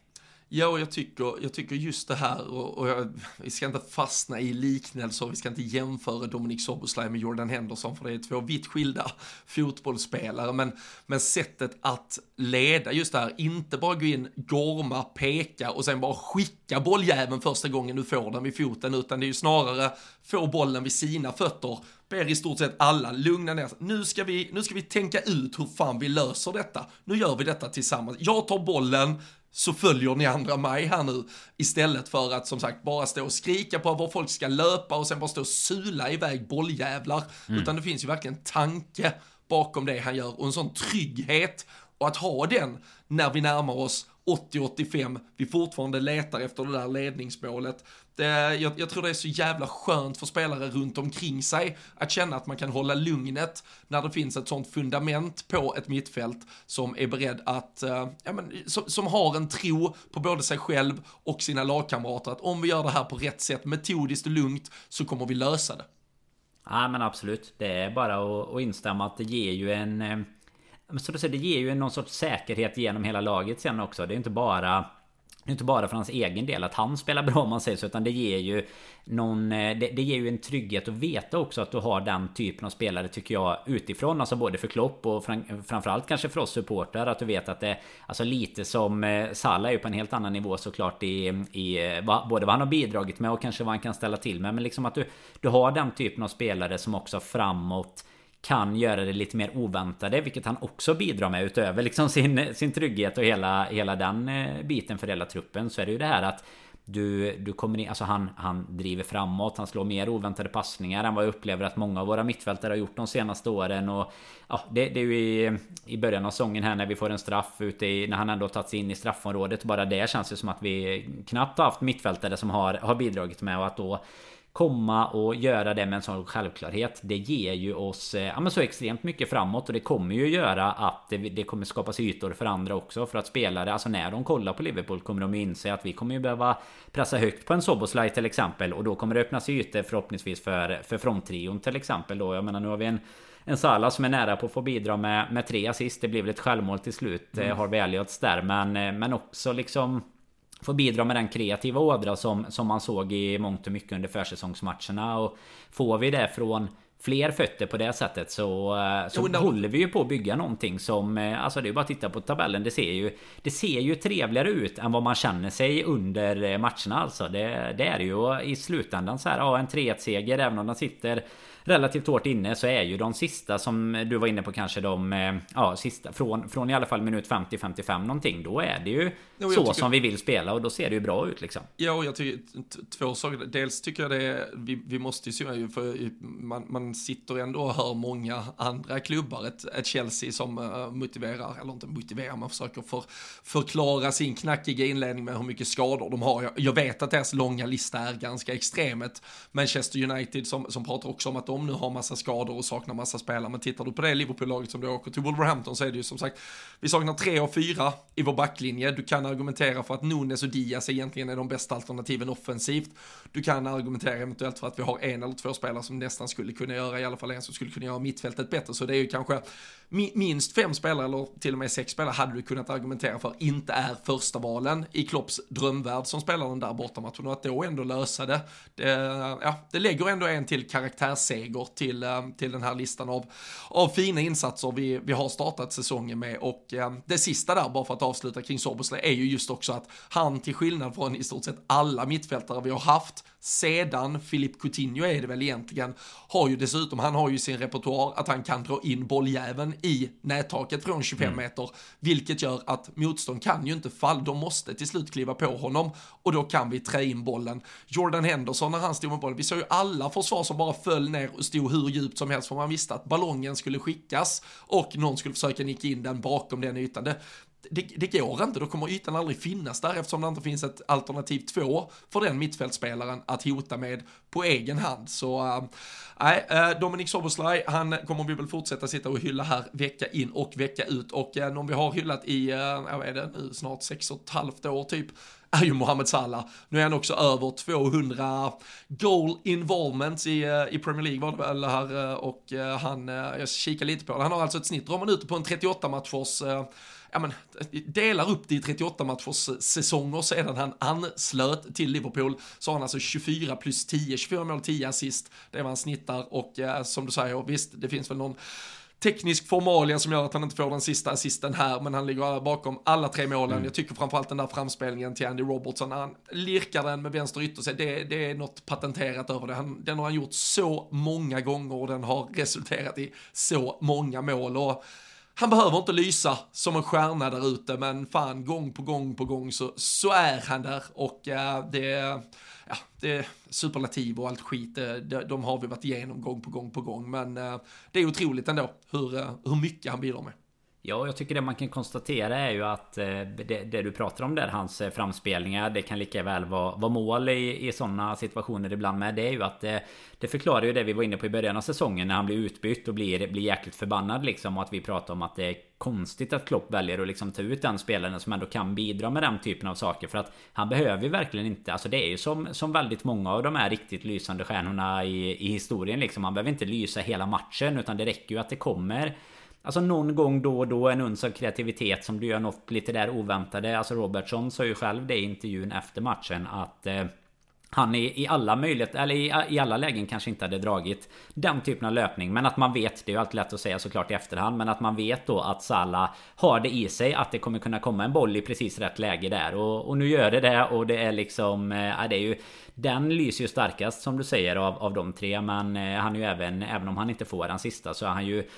Ja, och jag tycker, jag tycker just det här, och, och jag, vi ska inte fastna i liknelser, vi ska inte jämföra Dominic Soboslaj med Jordan Henderson, för det är två vitt skilda fotbollsspelare, men, men sättet att leda just det här, inte bara gå in, gorma, peka och sen bara skicka bolljäveln första gången du får den vid foten, utan det är ju snarare få bollen vid sina fötter, ber i stort sett alla lugna ner sig. Nu ska vi, nu ska vi tänka ut hur fan vi löser detta. Nu gör vi detta tillsammans. Jag tar bollen, så följer ni andra mig här nu. Istället för att som sagt bara stå och skrika på var folk ska löpa och sen bara stå och sula iväg bolljävlar. Mm. Utan det finns ju verkligen tanke bakom det han gör och en sån trygghet. Och att ha den när vi närmar oss 80-85, vi fortfarande letar efter det där ledningsmålet. Det, jag, jag, tror det är så jävla skönt för spelare runt omkring sig att känna att man kan hålla lugnet när det finns ett sånt fundament på ett mittfält som är beredd att, eh, ja, men, som, som, har en tro på både sig själv och sina lagkamrater att om vi gör det här på rätt sätt, metodiskt och lugnt, så kommer vi lösa det. Ja men absolut, det är bara att, att instämma att det ger ju en eh, men så det ger ju någon sorts säkerhet genom hela laget sen också. Det är inte bara inte bara för hans egen del att han spelar bra om man säger så Utan det ger ju någon, eh, det, det, ger ju en trygghet att veta också att du har den typen av spelare tycker jag utifrån. Alltså både för Klopp och fram, framförallt kanske för oss supportrar. Att du vet att det Alltså lite som eh, Salah är ju på en helt annan nivå såklart i, i eh, både vad han har bidragit med och kanske vad han kan ställa till med. Men liksom att du, du har den typen av spelare som också framåt kan göra det lite mer oväntade, vilket han också bidrar med utöver liksom sin, sin trygghet och hela, hela den eh, biten för hela truppen. Så är det ju det här att du, du kommer in, alltså han, han driver framåt, han slår mer oväntade passningar än vad jag upplever att många av våra mittfältare har gjort de senaste åren. Och ja, det, det är ju i, i början av säsongen här när vi får en straff ute i, när han ändå tagit sig in i straffområdet. Bara det känns ju som att vi knappt har haft mittfältare som har, har bidragit med och att då komma och göra det med en sån självklarhet. Det ger ju oss eh, ja, men så extremt mycket framåt och det kommer ju göra att det, det kommer skapas ytor för andra också. För att spelare, alltså när de kollar på Liverpool kommer de inse att vi kommer ju behöva pressa högt på en Soboslaj till exempel. Och då kommer det öppnas ytor förhoppningsvis för, för fronttrion till exempel då. Jag menar nu har vi en en Salah som är nära på att få bidra med, med tre assist. Det blev väl ett självmål till slut. Mm. Har vi Elliots där. Men, eh, men också liksom Få bidra med den kreativa ådra som, som man såg i mångt och mycket under försäsongsmatcherna. Och får vi det från fler fötter på det sättet så, eh, så jo, håller vi ju på att bygga någonting som... Eh, alltså det är bara att titta på tabellen. Det ser ju, det ser ju trevligare ut än vad man känner sig under eh, matcherna alltså. Det, det är ju i slutändan så här, ja en 3-1 seger även om den sitter relativt hårt inne så är ju de sista som du var inne på kanske de eh, ja, sista från, från i alla fall minut 50-55 någonting. Då är det ju jo, så tycker... som vi vill spela och då ser det ju bra ut liksom. Ja, och jag tycker två saker. Dels tycker jag det är, vi, vi måste ju se, för man, man sitter ändå och hör många andra klubbar, ett, ett Chelsea som uh, motiverar, eller inte motiverar, man försöker för, förklara sin knackiga inledning med hur mycket skador de har. Jag, jag vet att deras långa lista är ganska extremet. Manchester United som, som pratar också om att de nu har massa skador och saknar massa spelare. Men tittar du på det Liverpool-laget som du åker till Wolverhampton så är det ju som sagt, vi saknar tre av fyra i vår backlinje. Du kan argumentera för att Nunes och Diaz egentligen är de bästa alternativen offensivt. Du kan argumentera eventuellt för att vi har en eller två spelare som nästan skulle kunna göra, i alla fall en som skulle kunna göra mittfältet bättre. Så det är ju kanske minst fem spelare eller till och med sex spelare hade du kunnat argumentera för inte är första valen i Klopps drömvärld som spelar den där bortamatchen och att då ändå lösa det, det, ja, det lägger ändå en till karaktärsseger till, eh, till den här listan av, av fina insatser vi, vi har startat säsongen med. Och eh, det sista där bara för att avsluta kring Sobosley är ju just också att han till skillnad från i stort sett alla mittfältare vi har haft sedan Filip Coutinho är det väl egentligen, har ju dessutom, han har ju sin repertoar att han kan dra in bolljäveln i nättaket från 25 mm. meter, vilket gör att motstånd kan ju inte falla, de måste till slut kliva på honom och då kan vi trä in bollen. Jordan Henderson när han stod med bollen, vi såg ju alla försvar som bara föll ner och stod hur djupt som helst för man visste att ballongen skulle skickas och någon skulle försöka nicka in den bakom den ytan. Det, det, det går inte, då kommer ytan aldrig finnas där eftersom det inte finns ett alternativ två för den mittfältspelaren att hota med på egen hand. Så eh, nej, äh, Dominic Soboslaj, han kommer vi väl fortsätta sitta och hylla här vecka in och vecka ut. Och äh, någon vi har hyllat i, äh, jag det nu, snart sex och ett halvt år typ, är ju Mohamed Salah. Nu är han också över 200 goal involvements i, i Premier League var det väl här och han, jag kikar lite på det, han har alltså ett snitt, drar man ut på en 38 matchers ja men, delar upp det i 38 matchers säsonger sedan han anslöt till Liverpool, så har han alltså 24 plus 10, 24 mål, 10 assist, det är vad han snittar och eh, som du säger, visst, det finns väl någon teknisk formalia som gör att han inte får den sista assisten här, men han ligger bakom alla tre målen. Mm. Jag tycker framförallt den där framspelningen till Andy Robertson, när han lirkar den med vänster ytter, det, det är något patenterat över det. Han, den har han gjort så många gånger och den har resulterat i så många mål. Och han behöver inte lysa som en stjärna där ute, men fan gång på gång på gång så, så är han där och äh, det, ja, det är superlativ och allt skit, eh, det, de har vi varit igenom gång på gång på gång, men äh, det är otroligt ändå hur, hur mycket han bidrar med. Ja, jag tycker det man kan konstatera är ju att eh, det, det, du pratar om där, hans eh, framspelningar, det kan lika väl vara, vara mål i, i sådana situationer ibland med. Det är ju att det, det förklarar ju det vi var inne på i början av säsongen när han blir utbytt och blir, blir jäkligt förbannad liksom. Och att vi pratar om att det är konstigt att Klopp väljer att liksom ta ut den spelaren som ändå kan bidra med den typen av saker. För att han behöver ju verkligen inte, alltså det är ju som, som väldigt många av de här riktigt lysande stjärnorna i, i historien liksom. Han behöver inte lysa hela matchen utan det räcker ju att det kommer Alltså någon gång då och då en uns av kreativitet som du gör något lite där oväntade. Alltså Robertson sa ju själv det i intervjun efter matchen att eh, han i, i alla möjligheter, eller i, i, alla lägen kanske inte hade dragit den typen av löpning. Men att man vet, det är ju alltid lätt att säga såklart i efterhand. Men att man vet då att Salah har det i sig. Att det kommer kunna komma en boll i precis rätt läge där. Och, och nu gör det det och det är liksom... Eh, ja det är ju... Den lyser ju starkast som du säger av, av de tre. Men eh, han är ju även, även om han inte får den sista så är han ju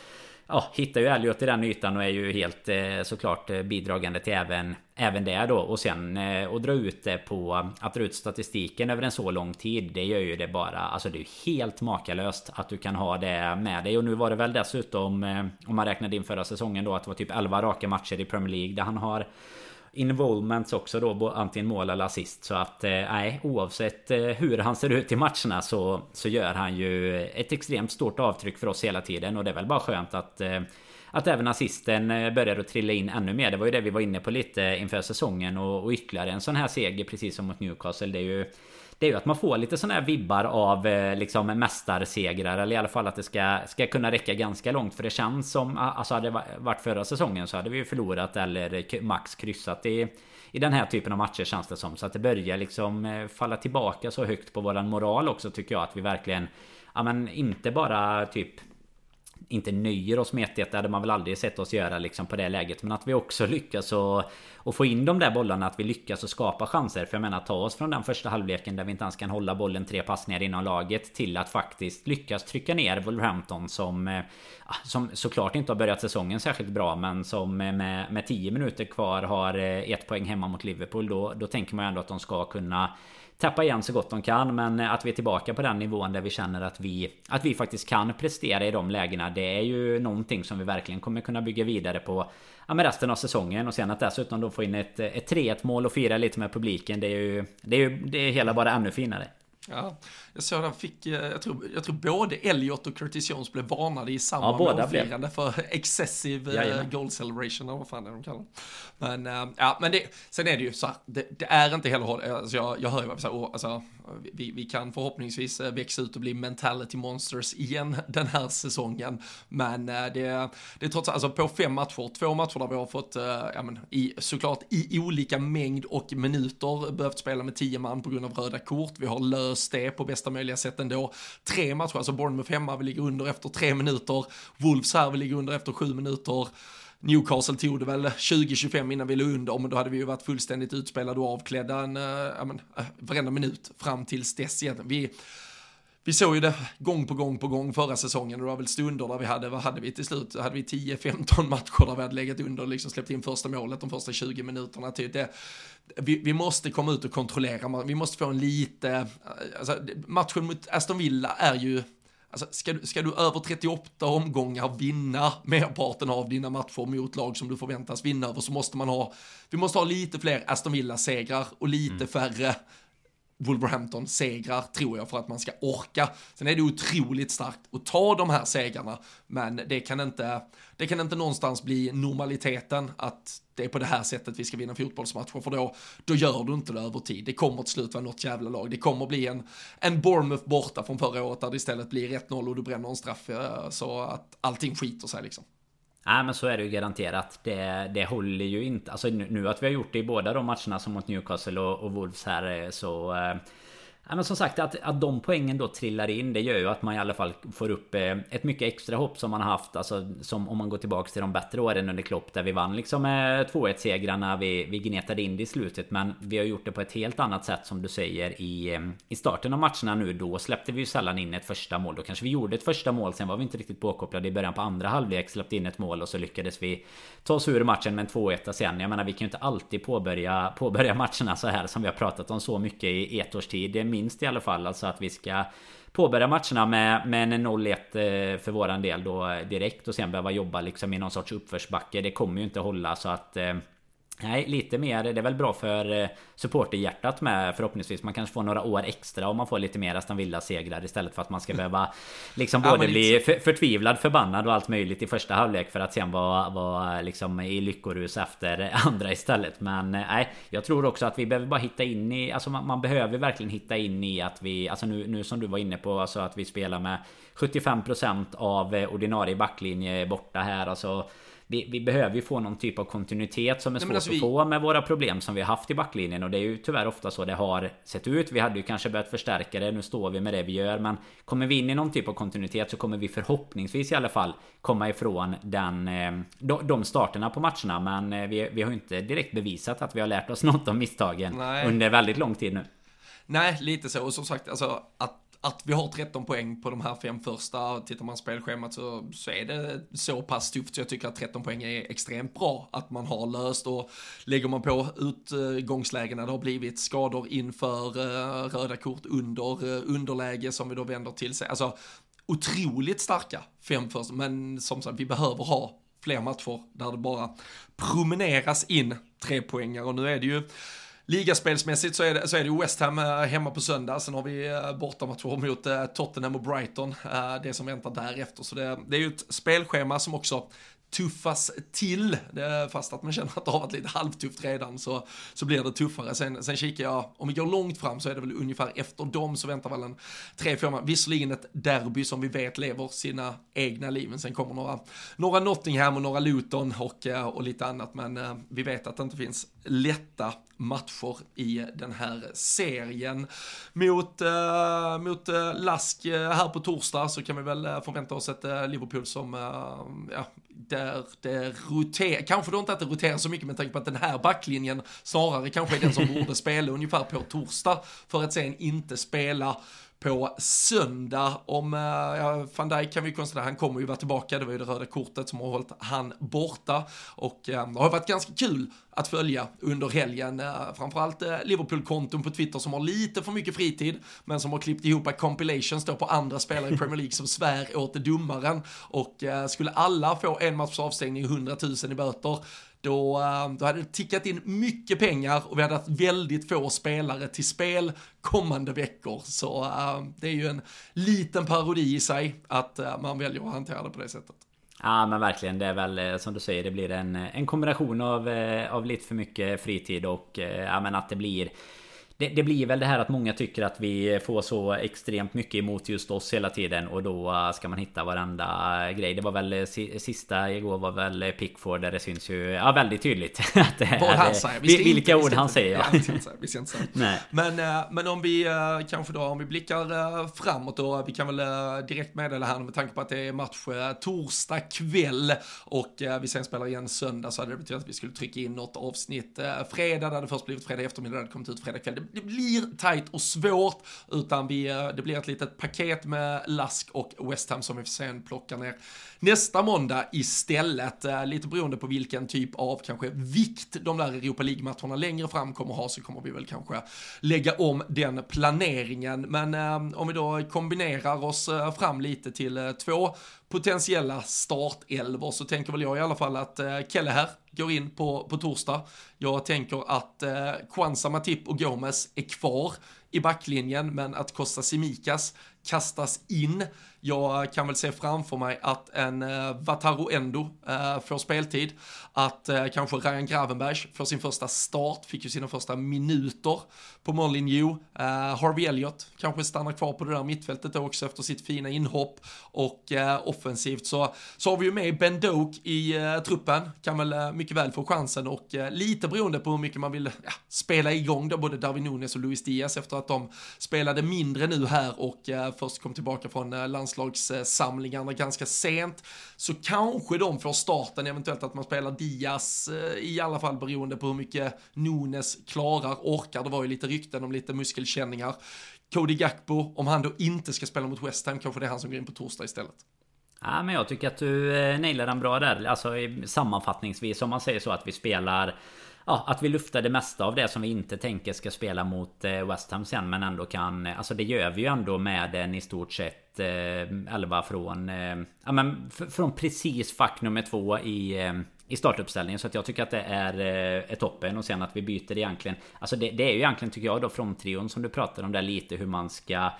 ja, hittar ju Elliot i den ytan och är ju helt eh, såklart eh, bidragande till även, även det då. Och sen eh, att dra ut det på att dra ut statistiken över en så lång tid. Det gör ju det bara. Alltså det är ju helt makalöst att du kan ha det med dig. Och nu var det väl dessutom eh, om man räknade in förra säsongen då att det var typ 11 raka matcher i Premier League där han har involvements också då, antingen mål eller assist. Så att eh, nej, oavsett eh, hur han ser ut i matcherna så, så gör han ju ett extremt stort avtryck för oss hela tiden. Och det är väl bara skönt att eh, att även assisten eh, börjar att trilla in ännu mer. Det var ju det vi var inne på lite inför säsongen och, och ytterligare en sån här seger precis som mot Newcastle. Det är ju det är ju att man får lite sådana här vibbar av eh, liksom mästarsegrar eller i alla fall att det ska, ska kunna räcka ganska långt för det känns som alltså hade det varit förra säsongen så hade vi ju förlorat eller max kryssat i i den här typen av matcher känns det som så att det börjar liksom eh, falla tillbaka så högt på våran moral också tycker jag att vi verkligen Ja men inte bara typ inte nöjer oss med 1 Det hade man väl aldrig sett oss göra liksom på det läget. Men att vi också lyckas och, och få in de där bollarna. Att vi lyckas och skapa chanser. För jag menar ta oss från den första halvleken där vi inte ens kan hålla bollen tre passningar inom laget. Till att faktiskt lyckas trycka ner Wolverhampton som... Eh, ah, som såklart inte har börjat säsongen särskilt bra. Men som eh, med, med 10 minuter kvar har eh, ett poäng hemma mot Liverpool. Då, då tänker man ju ändå att de ska kunna tappa igen så gott de kan. Men eh, att vi är tillbaka på den nivån där vi känner att vi, att vi faktiskt kan prestera i de lägena. Det är ju någonting som vi verkligen kommer kunna bygga vidare på ja, med resten av säsongen. Och sen att dessutom då få in ett, ett 3-1 mål och fira lite med publiken. Det är ju det är, ju, det är hela bara ännu finare. Ja, jag såg han fick, eh, jag tror, jag tror både Elliot och Curtis Jones blev varnade i samma ja, målfirande för excessive eh, Jajamän. goal celebration, eller vad fan är de kallar Men, äh, ja, men det, sen är det ju så här, det, det är inte heller, alltså jag, jag hör ju vad vi säger, alltså, vi, vi kan förhoppningsvis växa ut och bli mentality monsters igen den här säsongen. Men det, det är trots allt, alltså på fem matcher, två matcher där vi har fått, ja men i, såklart i olika mängd och minuter behövt spela med tio man på grund av röda kort. Vi har löst det på bästa bästa möjliga sätt ändå. Tre matcher, alltså Bournemouth hemma, vi ligger under efter tre minuter. Wolves här, vi ligger under efter sju minuter. Newcastle tog det väl 20-25 innan vi låg under, men då hade vi ju varit fullständigt utspelade och avklädda en, äh, men, äh, varenda minut fram tills dess egentligen. Vi, vi såg ju det gång på gång på gång förra säsongen och det var väl stunder där vi hade, vad hade vi till slut? Hade vi 10-15 matcher där vi hade legat under och liksom släppt in första målet de första 20 minuterna. Typ det, vi, vi, måste komma ut och kontrollera, vi måste få en lite, alltså, matchen mot Aston Villa är ju, alltså, ska, du, ska du över 38 omgångar vinna merparten av dina matcher mot lag som du förväntas vinna över så måste man ha, vi måste ha lite fler Aston Villa-segrar och lite mm. färre Wolverhampton-segrar, tror jag, för att man ska orka. Sen är det otroligt starkt att ta de här segrarna, men det kan inte, det kan inte någonstans bli normaliteten att det är på det här sättet vi ska vinna fotbollsmatcher, för då, då gör du inte det över tid. Det kommer till slut vara något jävla lag. Det kommer bli en, en Bournemouth borta från förra året där det istället blir 1-0 och du bränner en straff eh, så att allting skiter sig liksom. Nej men så är det ju garanterat. Det, det håller ju inte. Alltså nu att vi har gjort det i båda de matcherna som mot Newcastle och, och Wolves här eh, så... Eh, Ja, men som sagt att, att de poängen då trillar in Det gör ju att man i alla fall får upp eh, ett mycket extra hopp som man har haft Alltså som om man går tillbaks till de bättre åren under Klopp Där vi vann liksom eh, 2-1 segrarna vi, vi gnetade in det i slutet. Men vi har gjort det på ett helt annat sätt som du säger i, eh, i starten av matcherna nu. Då släppte vi ju sällan in ett första mål. Då kanske vi gjorde ett första mål Sen var vi inte riktigt påkopplade i början på andra halvlek Släppte in ett mål och så lyckades vi ta oss ur matchen med en 2-1 sen. Jag menar vi kan ju inte alltid påbörja, påbörja matcherna så här Som vi har pratat om så mycket i ett års tid minst i alla fall. Alltså att vi ska påbörja matcherna med, med en 0-1 eh, för våran del då direkt och sen behöva jobba liksom i någon sorts uppförsbacke. Det kommer ju inte hålla så att eh, Nej, lite mer. Det är väl bra för eh, supporterhjärtat med förhoppningsvis. Man kanske får några år extra om man får lite mer Aston Villa-segrar istället för att man ska behöva liksom både ja, bli för, förtvivlad, förbannad och allt möjligt i första halvlek för att sen vara, vara liksom i lyckorus efter andra istället. Men eh, nej, jag tror också att vi behöver bara hitta in i, alltså man, man behöver verkligen hitta in i att vi, alltså nu, nu som du var inne på, alltså att vi spelar med 75% av eh, ordinarie backlinje borta här. Alltså vi, vi, behöver ju få någon typ av kontinuitet som är svårt alltså vi... att få med våra problem som vi har haft i backlinjen. Och det är ju tyvärr ofta så det har sett ut. Vi hade ju kanske börjat förstärka det. Nu står vi med det vi gör. Men kommer vi in i någon typ av kontinuitet så kommer vi förhoppningsvis i alla fall komma ifrån den, eh, de starterna på matcherna. Men eh, vi, vi har ju inte direkt bevisat att vi har lärt oss något av misstagen Nej. under väldigt lång tid nu. Nej, lite så. Och som sagt, alltså att att vi har 13 poäng på de här fem första, tittar man spelschemat så, så är det så pass tufft. Så jag tycker att 13 poäng är extremt bra att man har löst. Och lägger man på utgångslägena det har blivit skador inför uh, röda kort under uh, underläge som vi då vänder till sig. Alltså otroligt starka fem första, men som sagt vi behöver ha fler matcher där det bara promeneras in tre poängar och nu är det ju Ligaspelsmässigt så är det, så är det West Ham eh, hemma på söndag, sen har vi eh, bortamatcher mot eh, Tottenham och Brighton, det som väntar därefter. Så det, det är ju ett spelschema som också tuffas till. Fast att man känner att det har varit lite halvtufft redan så, så blir det tuffare. Sen, sen kikar jag, om vi går långt fram så är det väl ungefär efter dem så väntar väl en tre, fyra, visserligen ett derby som vi vet lever sina egna liv, men sen kommer några, några Nottingham och några Luton och, eh, och lite annat, men eh, vi vet att det inte finns lätta matcher i den här serien. Mot, eh, mot eh, Lask eh, här på torsdag så kan vi väl eh, förvänta oss ett Liverpool som, ja, där det roterar, kanske då inte att det roterar så mycket med tanke på att den här backlinjen snarare kanske är den som borde spela ungefär på torsdag för att sen inte spela på söndag. Om, eh, ja, van Dijk kan vi konstatera, han kommer ju vara tillbaka, det var ju det röda kortet som har hållit han borta. Och eh, det har varit ganska kul att följa under helgen. Eh, framförallt eh, Liverpool-konton på Twitter som har lite för mycket fritid, men som har klippt ihop compilations då på andra spelare i Premier League som svär åt domaren. Och eh, skulle alla få en matchs avstängning 100 000 i böter, då, eh, då hade det tickat in mycket pengar och vi hade haft väldigt få spelare till spel kommande veckor. Så eh, det är ju en liten parodi i sig att eh, man väljer att hantera det på det sättet. Ja men verkligen det är väl som du säger det blir en, en kombination av, av lite för mycket fritid och ja men att det blir det, det, blir väl det här att många tycker att vi får så extremt mycket emot just oss hela tiden och då äh, ska man hitta varenda grej. Det var väl äh, sista igår var väl äh, Pickford där det syns ju ja, väldigt tydligt att det Vad han säger. Vi vilka ord han säger. Ja. Vi ska inte säga. Nej. Men, men om vi kanske då om vi blickar framåt då. Vi kan väl direkt meddela här med tanke på att det är match torsdag kväll och vi sen spelar igen söndag så hade det betytt att vi skulle trycka in något avsnitt fredag. Det hade först blivit fredag eftermiddag, det hade kommit ut fredag kväll det blir tajt och svårt, utan vi, eh, det blir ett litet paket med Lask och West Ham som vi sen plockar ner nästa måndag istället. Eh, lite beroende på vilken typ av kanske vikt de där Europa League-matcherna längre fram kommer ha så kommer vi väl kanske lägga om den planeringen. Men eh, om vi då kombinerar oss eh, fram lite till eh, två potentiella startelvor så tänker väl jag i alla fall att eh, Kelleher går in på, på torsdag. Jag tänker att eh, Kwanza, Matip och Gomes är kvar i backlinjen, men att Costa Simikas kastas in. Jag eh, kan väl se framför mig att en eh, Vataro Endo eh, får speltid, att eh, kanske Ryan Gravenberg får sin första start, fick ju sina första minuter på Molineux. Eh, Harvey Elliott kanske stannar kvar på det där mittfältet också efter sitt fina inhopp. Och eh, offensivt så, så har vi ju med Ben Doak i eh, truppen, kan väl eh, mycket väl få chansen och lite beroende på hur mycket man vill ja, spela igång då både Darwin Nunes och Luis Diaz efter att de spelade mindre nu här och först kom tillbaka från eh, landslagssamlingarna ganska sent, så kanske de får starten, eventuellt att man spelar Diaz, eh, i alla fall beroende på hur mycket Nunes klarar, orkar. Det var ju lite rykten om lite muskelkänningar. Cody Gakpo, om han då inte ska spela mot West Ham, kanske det är han som går in på torsdag istället. Ja, men jag tycker att du eh, nailar den bra där. Alltså sammanfattningsvis om man säger så att vi spelar ja, att vi luftar det mesta av det som vi inte tänker ska spela mot eh, West Ham sen men ändå kan eh, Alltså det gör vi ju ändå med en i stort sett eh, 11 från eh, Ja men från precis fack nummer två i eh, i startuppställningen. Så att jag tycker att det är, eh, är toppen. Och sen att vi byter egentligen Alltså det, det är ju egentligen tycker jag då från trion som du pratade om där lite hur man ska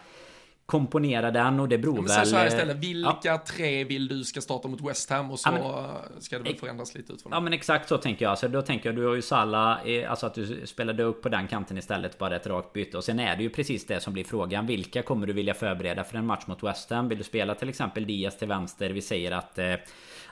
komponera den och det beror ja, väl... Så här istället, vilka ja. tre vill du ska starta mot West Ham och så ja, men, ska det väl förändras lite utifrån Ja men exakt så tänker jag. Så då tänker jag, du har ju Salla, alltså att du spelade upp på den kanten istället, bara ett rakt byte. Och sen är det ju precis det som blir frågan. Vilka kommer du vilja förbereda för en match mot West Ham? Vill du spela till exempel Diaz till vänster? Vi säger att eh,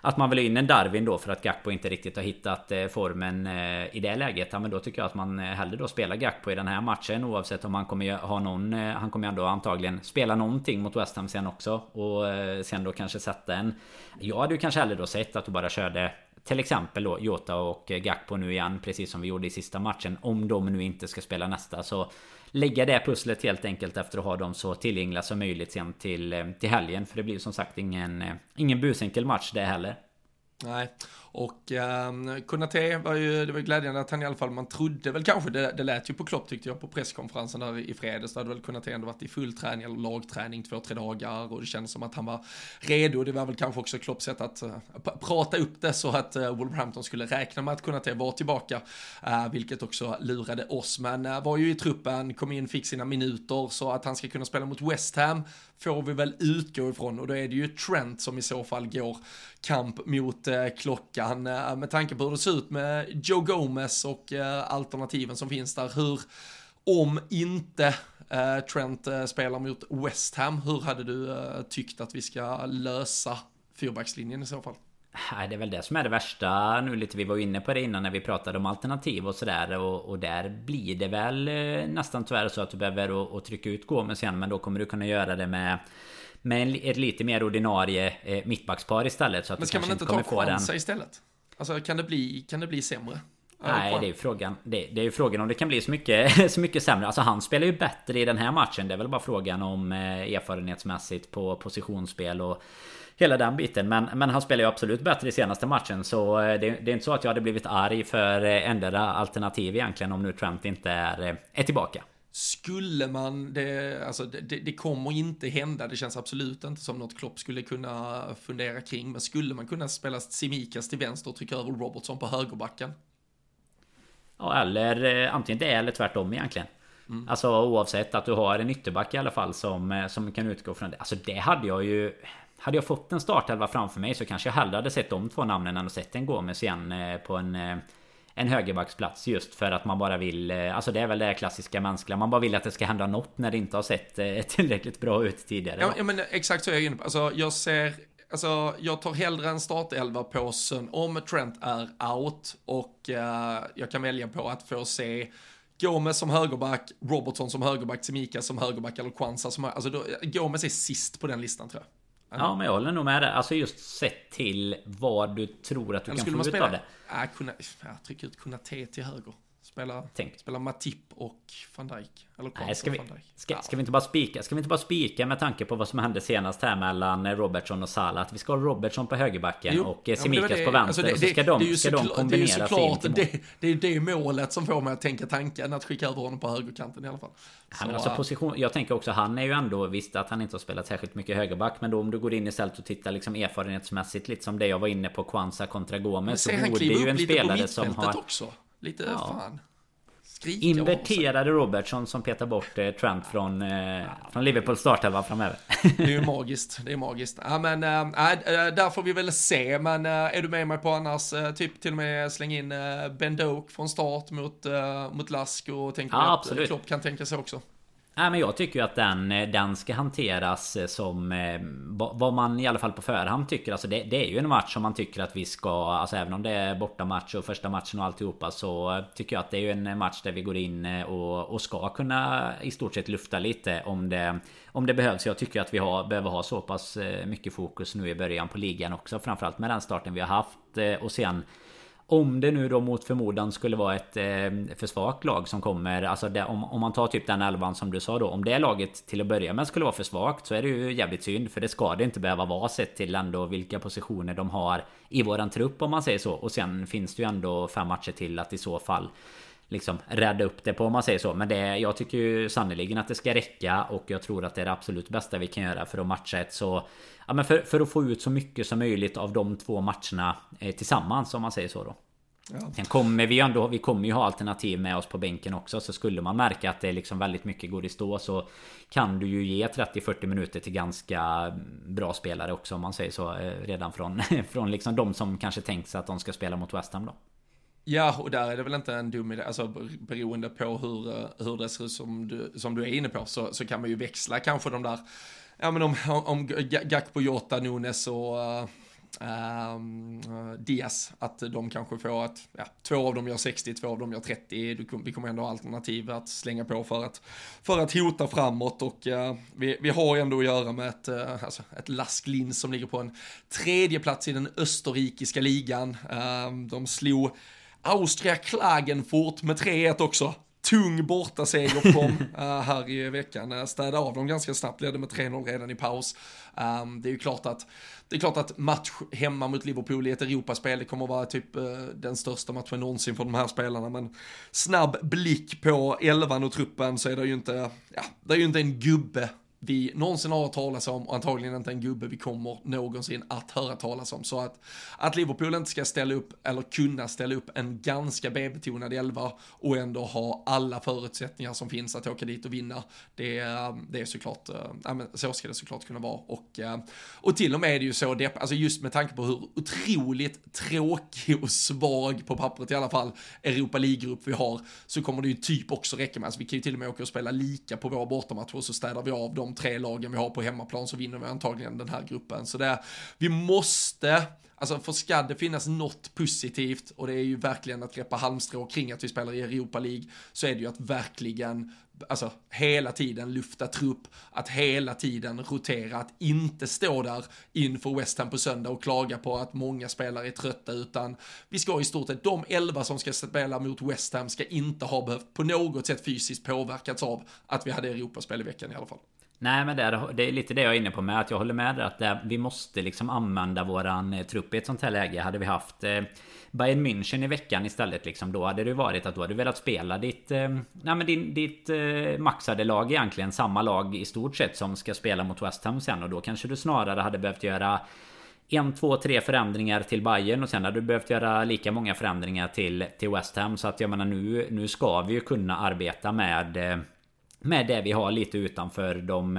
att man vill ha in en Darwin då för att Gakpo inte riktigt har hittat eh, formen eh, i det läget. Ja, men då tycker jag att man eh, hellre då spelar Gakpo i den här matchen oavsett om han kommer ha någon. Han kommer ändå antagligen spela någonting mot West Ham sen också och sen då kanske sätta en. Jag hade ju kanske hellre då sett att du bara körde till exempel då Jota och Gakpo nu igen precis som vi gjorde i sista matchen om de nu inte ska spela nästa så lägga det pusslet helt enkelt efter att ha dem så tillgängliga som möjligt sen till, eh, till helgen. För det blir som sagt ingen, eh, ingen busenkel match det heller. Nej, och eh, Konate var ju, det var glädjande att han i alla fall, man trodde väl kanske, det, det lät ju på Klopp tyckte jag på presskonferensen där i fredags, då hade väl Konate ändå varit i full träning eller lagträning två, tre dagar och det kändes som att han var redo. Det var väl kanske också Klopps sätt att uh, prata upp det så att uh, Wolverhampton skulle räkna med att Konate var tillbaka, uh, vilket också lurade oss. Men uh, var ju i truppen, kom in, fick sina minuter så att han ska kunna spela mot West Ham får vi väl utgå ifrån och då är det ju Trent som i så fall går kamp mot eh, klockan veckan. Eh, med tanke på hur det ser ut med Joe Gomez och eh, alternativen som finns där, hur om inte eh, Trent spelar mot West Ham, hur hade du tyckt att vi ska lösa fyrbackslinjen i så fall? Nej, det är väl det som är det värsta nu lite. Vi var inne på det innan när vi pratade om alternativ och sådär. Och, och, där blir det väl nästan tyvärr så att du behöver och, och trycka ut Gomes igen. Men då kommer du kunna göra det med med ett lite mer ordinarie eh, mittbackspar istället. Så att men ska man inte ta chanser istället? Alltså kan det bli, kan det bli sämre? Nej, det är ju frågan. Det, det, är ju frågan om det kan bli så mycket, så mycket sämre. Alltså han spelar ju bättre i den här matchen. Det är väl bara frågan om eh, erfarenhetsmässigt på positionsspel och hela den biten. Men, men han spelar ju absolut bättre i senaste matchen. Så eh, det, det är inte så att jag hade blivit arg för ändra alternativ egentligen om nu Trent inte är, är tillbaka. Skulle man, det, alltså det, det, kommer inte hända, det känns absolut inte som något Klopp skulle kunna fundera kring, men skulle man kunna spela Simikas till vänster och trycka över Robertson på högerbacken? Ja, eller antingen det eller tvärtom egentligen. Mm. Alltså oavsett att du har en ytterback i alla fall som, som kan utgå från det. Alltså det hade jag ju hade jag fått en startelva framför mig så kanske jag hellre hade sett de två namnen än att sett en Gomes igen eh, på en eh, en högerbacksplats just för att man bara vill eh, Alltså det är väl det klassiska mänskliga Man bara vill att det ska hända något när det inte har sett eh, tillräckligt bra ut tidigare Ja, ja men exakt så är jag inne på Alltså jag ser Alltså jag tar hellre en startelva på sen om Trent är out och uh, jag kan välja på att få se Gomes som högerback, Robertson som högerback, Semika som högerback eller Kwanza som högerback. Alltså då, Gomes är sist på den listan tror jag. Ja men jag håller nog med dig. Alltså just sett till vad du tror att du Eller kan få ut av det. Ja, kunna, ja, trycka ut kunna T till höger. Spela, Tänk. spela Matip och van Dijk. Eller Nej, ska, vi, ska, ska, vi inte bara spika? Ska vi inte bara spika med tanke på vad som hände senast här mellan Robertson och Salah? Att vi ska ha Robertson på högerbacken jo, och Semikas ja, på vänster. Alltså det, och så ska de, ska de kombinera Det är såklart det, det, är det målet som får mig att tänka tanken att skicka över honom på högerkanten i alla fall. Så, alltså position, jag tänker också, han är ju ändå, visst att han inte har spelat särskilt mycket högerback. Men då om du går in istället och tittar liksom erfarenhetsmässigt lite som det jag var inne på Kwanza kontra Gomes. Men så borde ju en spelare som har... också. Lite ja. fan. skrika Inverterade Robertson som petar bort eh, Trent från, eh, från Liverpool startelva framöver. det är ju magiskt, det är magiskt. Ja men, äh, där får vi väl se, men äh, är du med mig på annars, äh, typ till och med släng in äh, Ben Doak från start mot, äh, mot Lask och tänker ja, att Klopp kan tänka sig också? Nej men jag tycker ju att den, eh, den ska hanteras eh, som eh, Vad man i alla fall på förhand tycker. Alltså det, det, är ju en match som man tycker att vi ska Alltså även om det är bortamatch och första matchen och alltihopa Så tycker jag att det är ju en match där vi går in och, och ska kunna I stort sett lufta lite om det Om det behövs. Jag tycker att vi har, behöver ha så pass mycket fokus nu i början på ligan också Framförallt med den starten vi har haft Och sen om det nu då mot förmodan skulle vara ett eh, för svagt lag som kommer Alltså det, om, om man tar typ den elvan som du sa då Om det laget till att börja med skulle vara för svagt Så är det ju jävligt synd För det ska det inte behöva vara sett till ändå vilka positioner de har I våran trupp om man säger så. Och sen finns det ju ändå fem matcher till att i så fall liksom rädda upp det på om man säger så. Men det, jag tycker ju sannoliken att det ska räcka och jag tror att det är det absolut bästa vi kan göra för att matcha ett så... Ja men för, för att få ut så mycket som möjligt av de två matcherna eh, tillsammans om man säger så då. Ja. Sen kommer vi ju ändå, vi kommer ju ha alternativ med oss på bänken också Så skulle man märka att det liksom väldigt mycket går i stå så Kan du ju ge 30-40 minuter till ganska bra spelare också om man säger så eh, Redan från, från liksom de som kanske tänkt sig att de ska spela mot West Ham då Ja, och där är det väl inte en dum idé, alltså beroende på hur, eh, hur det ser ut som du, som du är inne på så, så kan man ju växla kanske de där, ja men om, om Gakpo, Jota, Nunes och uh, uh, Diaz, att de kanske får att, ja, två av dem gör 60, två av dem gör 30, du, vi kommer ändå ha alternativ att slänga på för att, för att hota framåt. Och uh, vi, vi har ändå att göra med ett, uh, alltså ett Lasklins som ligger på en tredje plats i den österrikiska ligan. Ehm, de slog Austria Klagenfurt med 3-1 också. Tung bortaseger kom uh, här i veckan. Uh, städade av dem ganska snabbt, ledde med 3-0 redan i paus. Um, det är ju klart att det är klart att match hemma mot Liverpool i ett Europaspel, det kommer att vara typ uh, den största matchen någonsin för de här spelarna, men snabb blick på elvan och truppen så är det ju inte, ja, det är ju inte en gubbe vi någonsin har hört talas om och antagligen inte en gubbe vi kommer någonsin att höra talas om. Så att, att Liverpool inte ska ställa upp eller kunna ställa upp en ganska B-betonad elva och ändå ha alla förutsättningar som finns att åka dit och vinna. Det, eh, det är såklart, äh, men så ska det såklart kunna vara. Och, äh, och till och med är det ju så, det, alltså just med tanke på hur otroligt tråkig och svag på pappret i alla fall Europa League-grupp vi har så kommer det ju typ också räcka med, alltså vi kan ju till och med åka och spela lika på våra bortamatcher och så städar vi av dem de tre lagen vi har på hemmaplan så vinner vi antagligen den här gruppen. Så det, vi måste, alltså för ska det finnas något positivt och det är ju verkligen att greppa halmstrå kring att vi spelar i Europa League så är det ju att verkligen alltså hela tiden lufta trupp, att hela tiden rotera, att inte stå där inför West Ham på söndag och klaga på att många spelare är trötta, utan vi ska i stort sett, de elva som ska spela mot West Ham ska inte ha behövt på något sätt fysiskt påverkats av att vi hade Europaspel i veckan i alla fall. Nej men det är, det är lite det jag är inne på med att jag håller med dig att det, vi måste liksom använda våran eh, trupp i ett sånt här läge. Hade vi haft eh, Bayern München i veckan istället liksom Då hade det varit att du hade velat spela ditt eh, Nej men din, ditt eh, maxade lag egentligen Samma lag i stort sett som ska spela mot West Ham sen och då kanske du snarare hade behövt göra en, två, tre förändringar till Bayern och sen hade du behövt göra lika många förändringar till, till West Ham. Så att jag menar nu, nu ska vi ju kunna arbeta med eh, med det vi har lite utanför eh, de,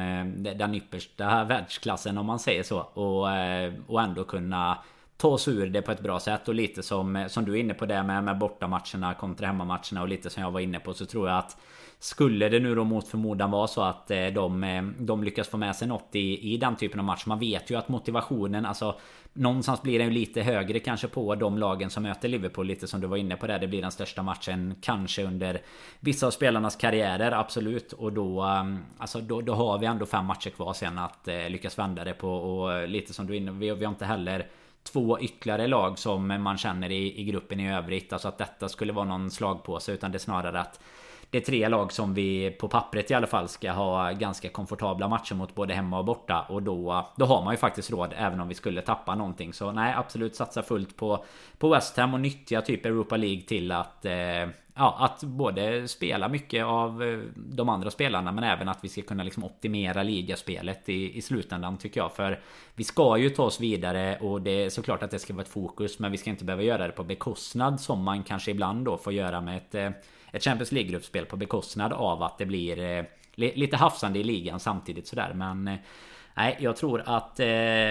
den yppersta världsklassen om man säger så. Och, eh, och ändå kunna ta oss ur det på ett bra sätt. Och lite som, eh, som du är inne på det med, med bortamatcherna kontra hemmamatcherna och lite som jag var inne på så tror jag att skulle det nu då mot förmodan vara så att de, de lyckas få med sig något i, i den typen av match. Man vet ju att motivationen, alltså Någonstans blir den ju lite högre kanske på de lagen som möter Liverpool Lite som du var inne på där. Det blir den största matchen kanske under Vissa av spelarnas karriärer absolut. Och då um, Alltså då, då har vi ändå fem matcher kvar sen att eh, lyckas vända det på. Och lite som du är inne vi, vi har inte heller Två ytterligare lag som man känner i, i gruppen i övrigt. Alltså att detta skulle vara någon slagpåse Utan det är snarare att det är tre lag som vi på pappret i alla fall ska ha ganska komfortabla matcher mot både hemma och borta. Och då, då har man ju faktiskt råd även om vi skulle tappa någonting. Så nej, absolut satsa fullt på, på West Ham och nyttja typ Europa League till att, eh, ja, att både spela mycket av eh, de andra spelarna men även att vi ska kunna liksom optimera ligaspelet i, i slutändan tycker jag. För vi ska ju ta oss vidare och det är såklart att det ska vara ett fokus men vi ska inte behöva göra det på bekostnad som man kanske ibland då får göra med ett, eh, ett Champions League-gruppspel på bekostnad av att det blir lite hafsande i ligan samtidigt sådär men Nej, jag tror att eh,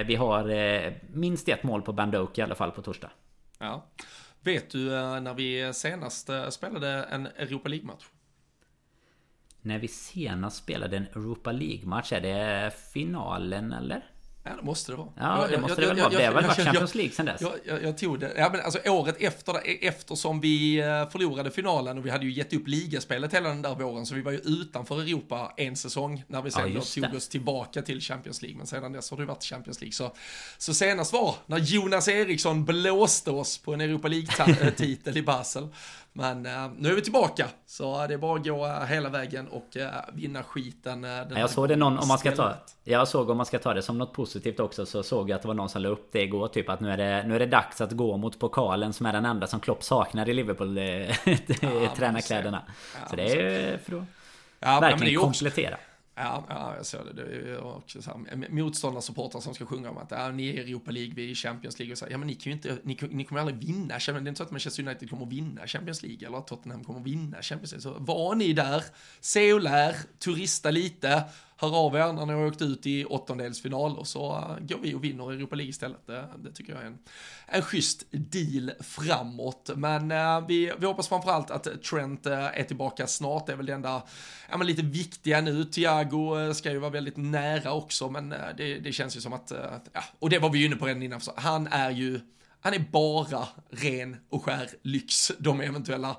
vi har eh, minst ett mål på Bandoke i alla fall på torsdag. Ja. Vet du eh, när vi senast eh, spelade en Europa League-match? När vi senast spelade en Europa League-match, är det finalen eller? Ja, det måste det vara. Ja, det måste jag, det väl vara. Det har väl varit Champions League sen dess? Jag, jag, jag, tog det. Ja, men alltså året efter, eftersom vi eh, förlorade finalen och vi hade ju gett upp ligaspelet hela den där våren, så vi var ju utanför Europa en säsong när vi sen ja, tog oss tillbaka till Champions League. Men sedan dess har det varit Champions League. Så, så senast var när Jonas Eriksson blåste oss på en Europa League-titel i Basel. Men uh, nu är vi tillbaka, så det är bara att gå uh, hela vägen och uh, vinna skiten. jag såg det någon, om man ska ta, jag såg om man ska ta det som något positivt också, så såg jag att det var någon som la upp det igår, typ att nu är det, nu är det dags att gå mot pokalen som är den enda som Klopp saknar i Liverpool, ja, tränarkläderna. Ja, så det är ju för att ja, verkligen komplettera. Ja, ja, jag såg det. Det är också så här, motståndarsupportrar som ska sjunga om att ja, ni är Europa League, vi är Champions League och så här, ja men ni kan ju inte, ni, ni kommer aldrig vinna, det är inte så att Manchester United kommer att vinna Champions League eller att Tottenham kommer att vinna Champions League. Så var ni där, se och lär, turista lite, hör av er när ni har åkt ut i åttondelsfinal och så eh, går vi och vinner Europa League istället. Det, det tycker jag är en, en schysst deal framåt. Men eh, vi, vi hoppas framförallt att Trent eh, är tillbaka snart. Det är väl det enda ja, men lite viktiga nu. Thiago ska ju vara väldigt nära också, men det, det känns ju som att, ja, och det var vi ju inne på redan innan, han är ju han är bara ren och skär lyx, de eventuella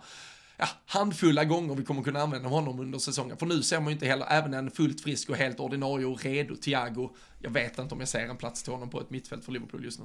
ja, handfulla gånger vi kommer kunna använda honom under säsongen. För nu ser man ju inte heller, även en fullt frisk och helt ordinarie och redo Thiago, jag vet inte om jag ser en plats till honom på ett mittfält för Liverpool just nu.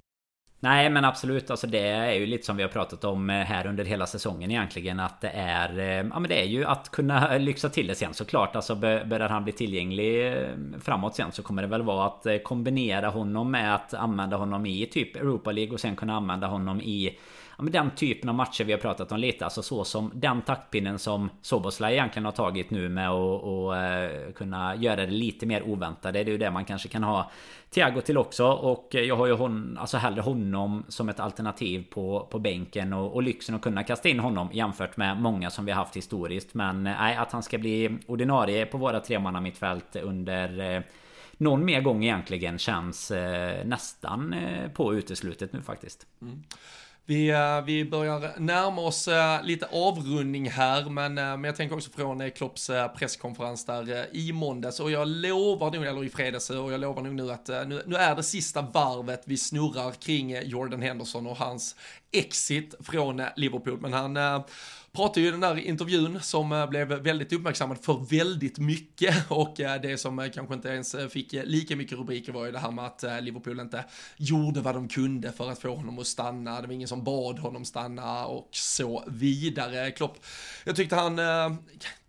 Nej men absolut, alltså det är ju lite som vi har pratat om eh, här under hela säsongen egentligen Att det är, eh, ja men det är ju att kunna lyxa till det sen såklart Alltså börjar han bli tillgänglig eh, framåt sen så kommer det väl vara att kombinera honom med att använda honom i typ Europa League och sen kunna använda honom i ja, men den typen av matcher vi har pratat om lite. Alltså så som den taktpinnen som Soboslaj egentligen har tagit nu med att och, eh, uh, kunna göra det lite mer oväntade. Det är ju det man kanske kan ha Thiago till också. Och jag har ju hon, alltså hellre honom som ett alternativ på, på bänken och, och lyxen att kunna kasta in honom jämfört med många som vi har haft historiskt. Men eh, nej, att han ska bli ordinarie på våra tremanna mittfält under eh, någon mer gång egentligen känns eh, nästan eh, på uteslutet nu faktiskt. Mm. Vi, eh, vi börjar närma oss eh, lite avrundning här, men, eh, men jag tänker också från Klopps presskonferens där i måndags. Och jag lovar nog, eller i fredags, och jag lovar nog nu att nu, nu är det sista varvet vi snurrar kring Jordan Henderson och hans exit från Liverpool, men han pratade ju i den där intervjun som eh, blev väldigt uppmärksammad för väldigt mycket och eh, det som eh, kanske inte ens fick lika mycket rubriker var ju det här med att Liverpool inte gjorde vad de kunde för att få honom att stanna. Det var ingen som bad honom stanna och så vidare. Klopp, jag tyckte han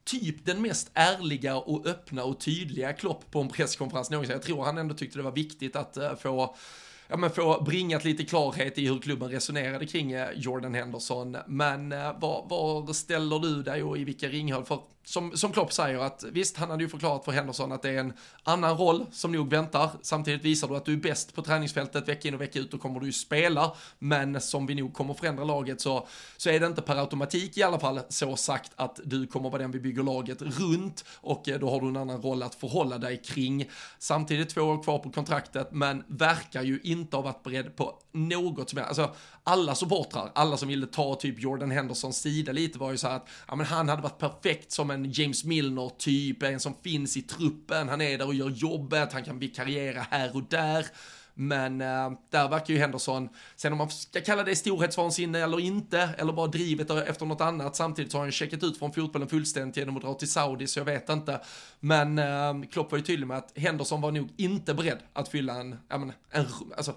typ den mest ärliga och öppna och tydliga Klopp på en presskonferens någonsin. Jag tror han ändå tyckte det var viktigt att få ja, men få bringat lite klarhet i hur klubben resonerade kring eh, Jordan Henderson. Men eh, var, var ställer du dig och i vilka ringhörn? För som, som Klopp säger att visst, han hade ju förklarat för Henderson att det är en annan roll som nog väntar. Samtidigt visar du att du är bäst på träningsfältet vecka in och vecka ut då kommer du ju spela. Men som vi nog kommer förändra laget så, så är det inte per automatik i alla fall så sagt att du kommer vara den vi bygger laget runt och eh, då har du en annan roll att förhålla dig kring. Samtidigt två år kvar på kontraktet men verkar ju inte ha varit beredd på något som är, alltså alla supportrar, alla som ville ta typ Jordan Hendersons sida lite var ju så här att ja, men han hade varit perfekt som en James Milner typ, en som finns i truppen, han är där och gör jobbet, han kan vikariera här och där. Men äh, där verkar ju Henderson, sen om man ska kalla det storhetsvansinne eller inte, eller bara drivet efter något annat, samtidigt så har han checkat ut från fotbollen fullständigt genom att dra till Saudi, så jag vet inte. Men äh, Klopp var ju tydlig med att Henderson var nog inte beredd att fylla en, ja men, en, alltså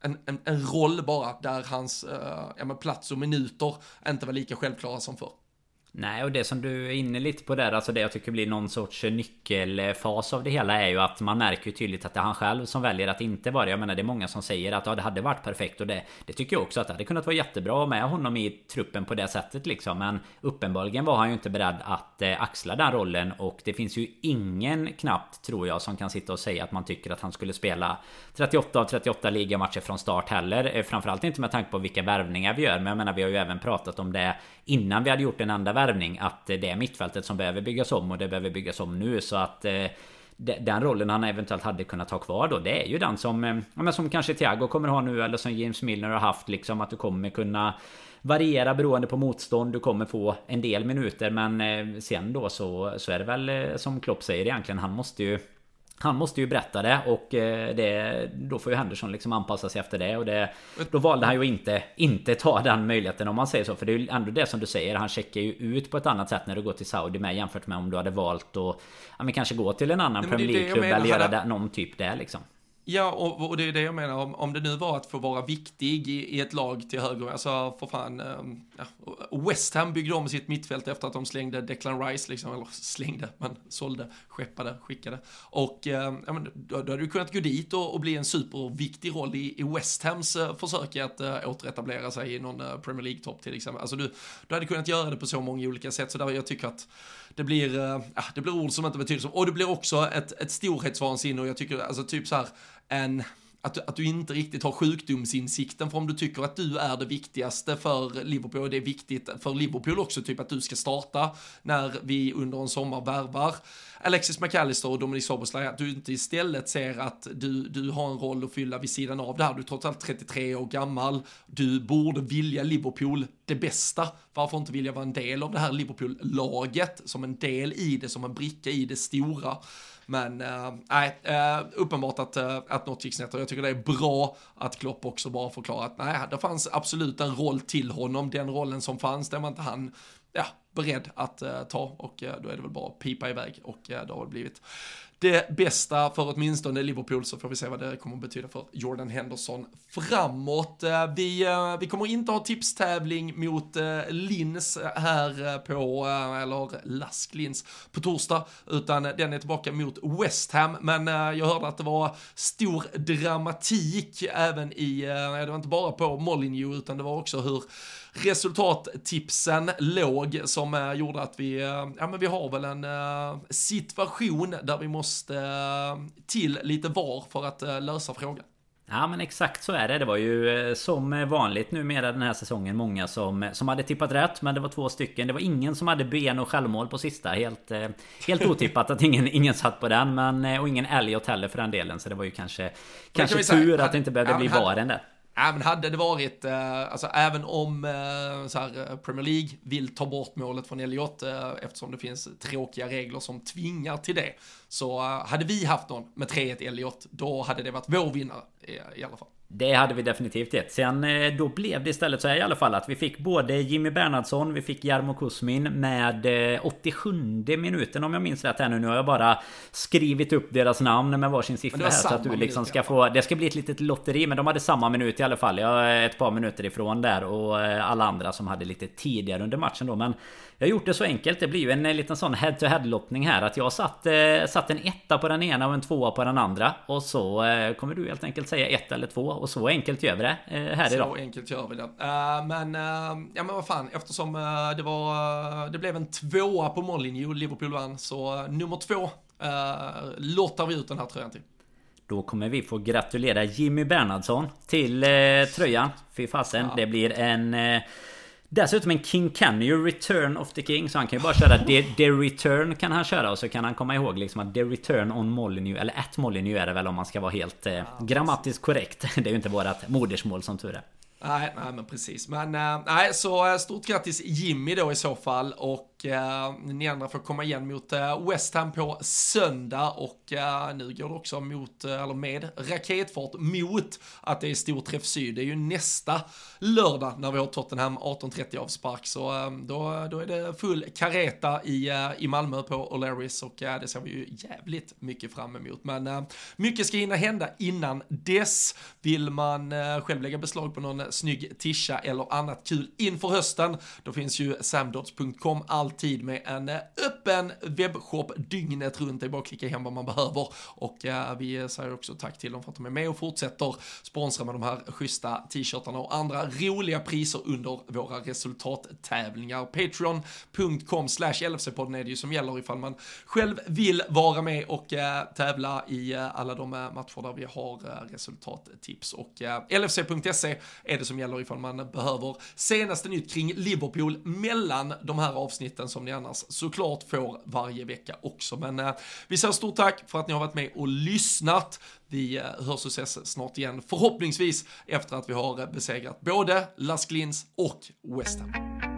en, en, en roll bara där hans äh, ja, men plats och minuter inte var lika självklara som förr. Nej, och det som du är inne lite på där, alltså det jag tycker blir någon sorts nyckelfas av det hela är ju att man märker ju tydligt att det är han själv som väljer att inte vara det. Jag menar det är många som säger att ja, det hade varit perfekt och det, det tycker jag också att det hade kunnat vara jättebra med honom i truppen på det sättet liksom. Men uppenbarligen var han ju inte beredd att eh, axla den rollen och det finns ju ingen knappt tror jag som kan sitta och säga att man tycker att han skulle spela 38 av 38 ligamatcher från start heller. Eh, framförallt inte med tanke på vilka värvningar vi gör. Men jag menar vi har ju även pratat om det innan vi hade gjort en enda värvning att det är mittfältet som behöver byggas om och det behöver byggas om nu. Så att eh, den rollen han eventuellt hade kunnat ha kvar då Det är ju den som eh, ja, men Som kanske Thiago kommer ha nu eller som James Milner har haft liksom att du kommer kunna Variera beroende på motstånd. Du kommer få en del minuter men eh, Sen då så, så är det väl som Klopp säger egentligen Han måste ju han måste ju berätta det och eh, det, då får ju Henderson liksom anpassa sig efter det och det, Då valde han ju inte inte ta den möjligheten om man säger så För det är ju ändå det som du säger Han checkar ju ut på ett annat sätt när du går till Saudi med jämfört med om du hade valt att ja, men kanske gå till en annan Premier League-klubb eller göra någon typ där liksom Ja, och, och, det är det jag menar, om, om det nu var att få vara viktig i, i ett lag till höger, alltså för fan, um, ja, West Ham byggde om sitt mittfält efter att de slängde Declan Rice, liksom, eller slängde, men sålde, skeppade, skickade. Och um, ja, men, då, då hade du kunnat gå dit och, och bli en superviktig roll i, i West Hams uh, försök att uh, återetablera sig i någon uh, Premier League-topp till exempel. Alltså du, du hade kunnat göra det på så många olika sätt, så där jag tycker att det blir, uh, det blir ord som inte betyder så, och det blir också ett, ett storhetsvansinne och jag tycker, alltså typ så här, en att du, att du inte riktigt har sjukdomsinsikten för om du tycker att du är det viktigaste för Liverpool och det är viktigt för Liverpool också, typ att du ska starta när vi under en sommar värvar Alexis McAllister och Dominic Soboslaj, att du inte istället ser att du, du har en roll att fylla vid sidan av det här. Du är trots allt 33 år gammal, du borde vilja Liverpool det bästa. Varför inte vilja vara en del av det här Liverpool-laget, som en del i det, som en bricka i det stora. Men eh, nej, äh, uppenbart att, äh, att något gick snett. Och jag tycker det är bra att Klopp också bara förklarar att nej, det fanns absolut en roll till honom. Den rollen som fanns, den var inte han ja, beredd att uh, ta. Och uh, då är det väl bara att pipa iväg. Och uh, det har blivit det bästa för åtminstone Liverpool så får vi se vad det kommer att betyda för Jordan Henderson framåt. Eh, vi, eh, vi kommer inte ha tipstävling mot eh, Lins här på, eller Lask Lins på torsdag, utan den är tillbaka mot West Ham. Men jag hörde att det var stor dramatik även i, det var inte bara på Molineux utan det var också hur resultattipsen låg som eh, gjorde att vi, eh, ja men vi har väl en eh, situation där vi måste till lite var för att lösa frågan. Ja men exakt så är det. Det var ju som vanligt numera den här säsongen många som, som hade tippat rätt. Men det var två stycken. Det var ingen som hade ben och självmål på sista. Helt, helt otippat att ingen, ingen satt på den. Men, och ingen Elliot heller för den delen. Så det var ju kanske, kanske tur att det inte behövde bli VARen där. Även hade det varit, eh, alltså även om eh, så här, eh, Premier League vill ta bort målet från Elliot, eftersom det finns tråkiga regler som tvingar till det, så hade vi haft någon med 3-1 Elliot, då hade det varit vår vinnare i alla fall. Det hade vi definitivt gett. Sen eh, då blev det istället så här i alla fall att vi fick både Jimmy Bernhardsson, vi fick Jarmo Kusmin med 87 minuten om jag minns rätt här nu. Nu har jag bara skrivit upp deras namn med varsin siffra här så att du liksom ska få... Det ska bli ett litet lotteri men de hade samma minut i alla fall. Jag är ett par minuter ifrån där och alla andra som hade lite tidigare under matchen då men jag har gjort det så enkelt. Det blir ju en eh, liten sån head-to-head lottning här. Att jag satt, eh, satt en etta på den ena och en tvåa på den andra. Och så eh, kommer du helt enkelt säga ett eller två. Och så enkelt gör vi det eh, här så idag. Så enkelt gör vi det. Uh, men, uh, ja men vad fan. Eftersom uh, det var, det blev en tvåa på Molyneux, Liverpool vann. Så nummer två lottar vi ut den här tröjan till. Då kommer vi få gratulera Jimmy Bernhardsson till tröjan. Fy fasen, ja. det blir en Dessutom en King Kenny Return of the King Så han kan ju bara köra the, the Return kan han köra och så kan han komma ihåg liksom att The Return on Molyneux Eller ett Molyneux är det väl om man ska vara helt eh, grammatiskt korrekt. Det är ju inte vårat modersmål som tur är Nej, nej men precis. Men eh, nej, så eh, stort grattis Jimmy då i så fall och eh, ni andra får komma igen mot eh, West Ham på söndag och eh, nu går det också mot, eller med raketfart mot att det är stor träff syd. Det är ju nästa lördag när vi har Tottenham 18.30 avspark så eh, då, då är det full kareta i, i Malmö på O'Learys. och det ser vi ju jävligt mycket fram emot. Men mycket ska hinna hända innan dess. Vill man själv lägga beslag på någon snygg tisha eller annat kul inför hösten. Då finns ju samdots.com alltid med en eh, öppen webbshop dygnet runt. Det är bara att klicka hem vad man behöver och eh, vi säger också tack till dem för att de är med och fortsätter sponsra med de här schyssta t-shirtarna och andra roliga priser under våra resultattävlingar. Patreon.com slash LFC-podden är det ju som gäller ifall man själv vill vara med och eh, tävla i alla de matcher där vi har resultattips och LFC.se är det som gäller ifall man behöver senaste nytt kring Liverpool mellan de här avsnitten som ni annars såklart får varje vecka också. Men eh, vi säger stort tack för att ni har varit med och lyssnat. Vi eh, hörs och ses snart igen, förhoppningsvis efter att vi har besegrat både Las Glins och West Ham.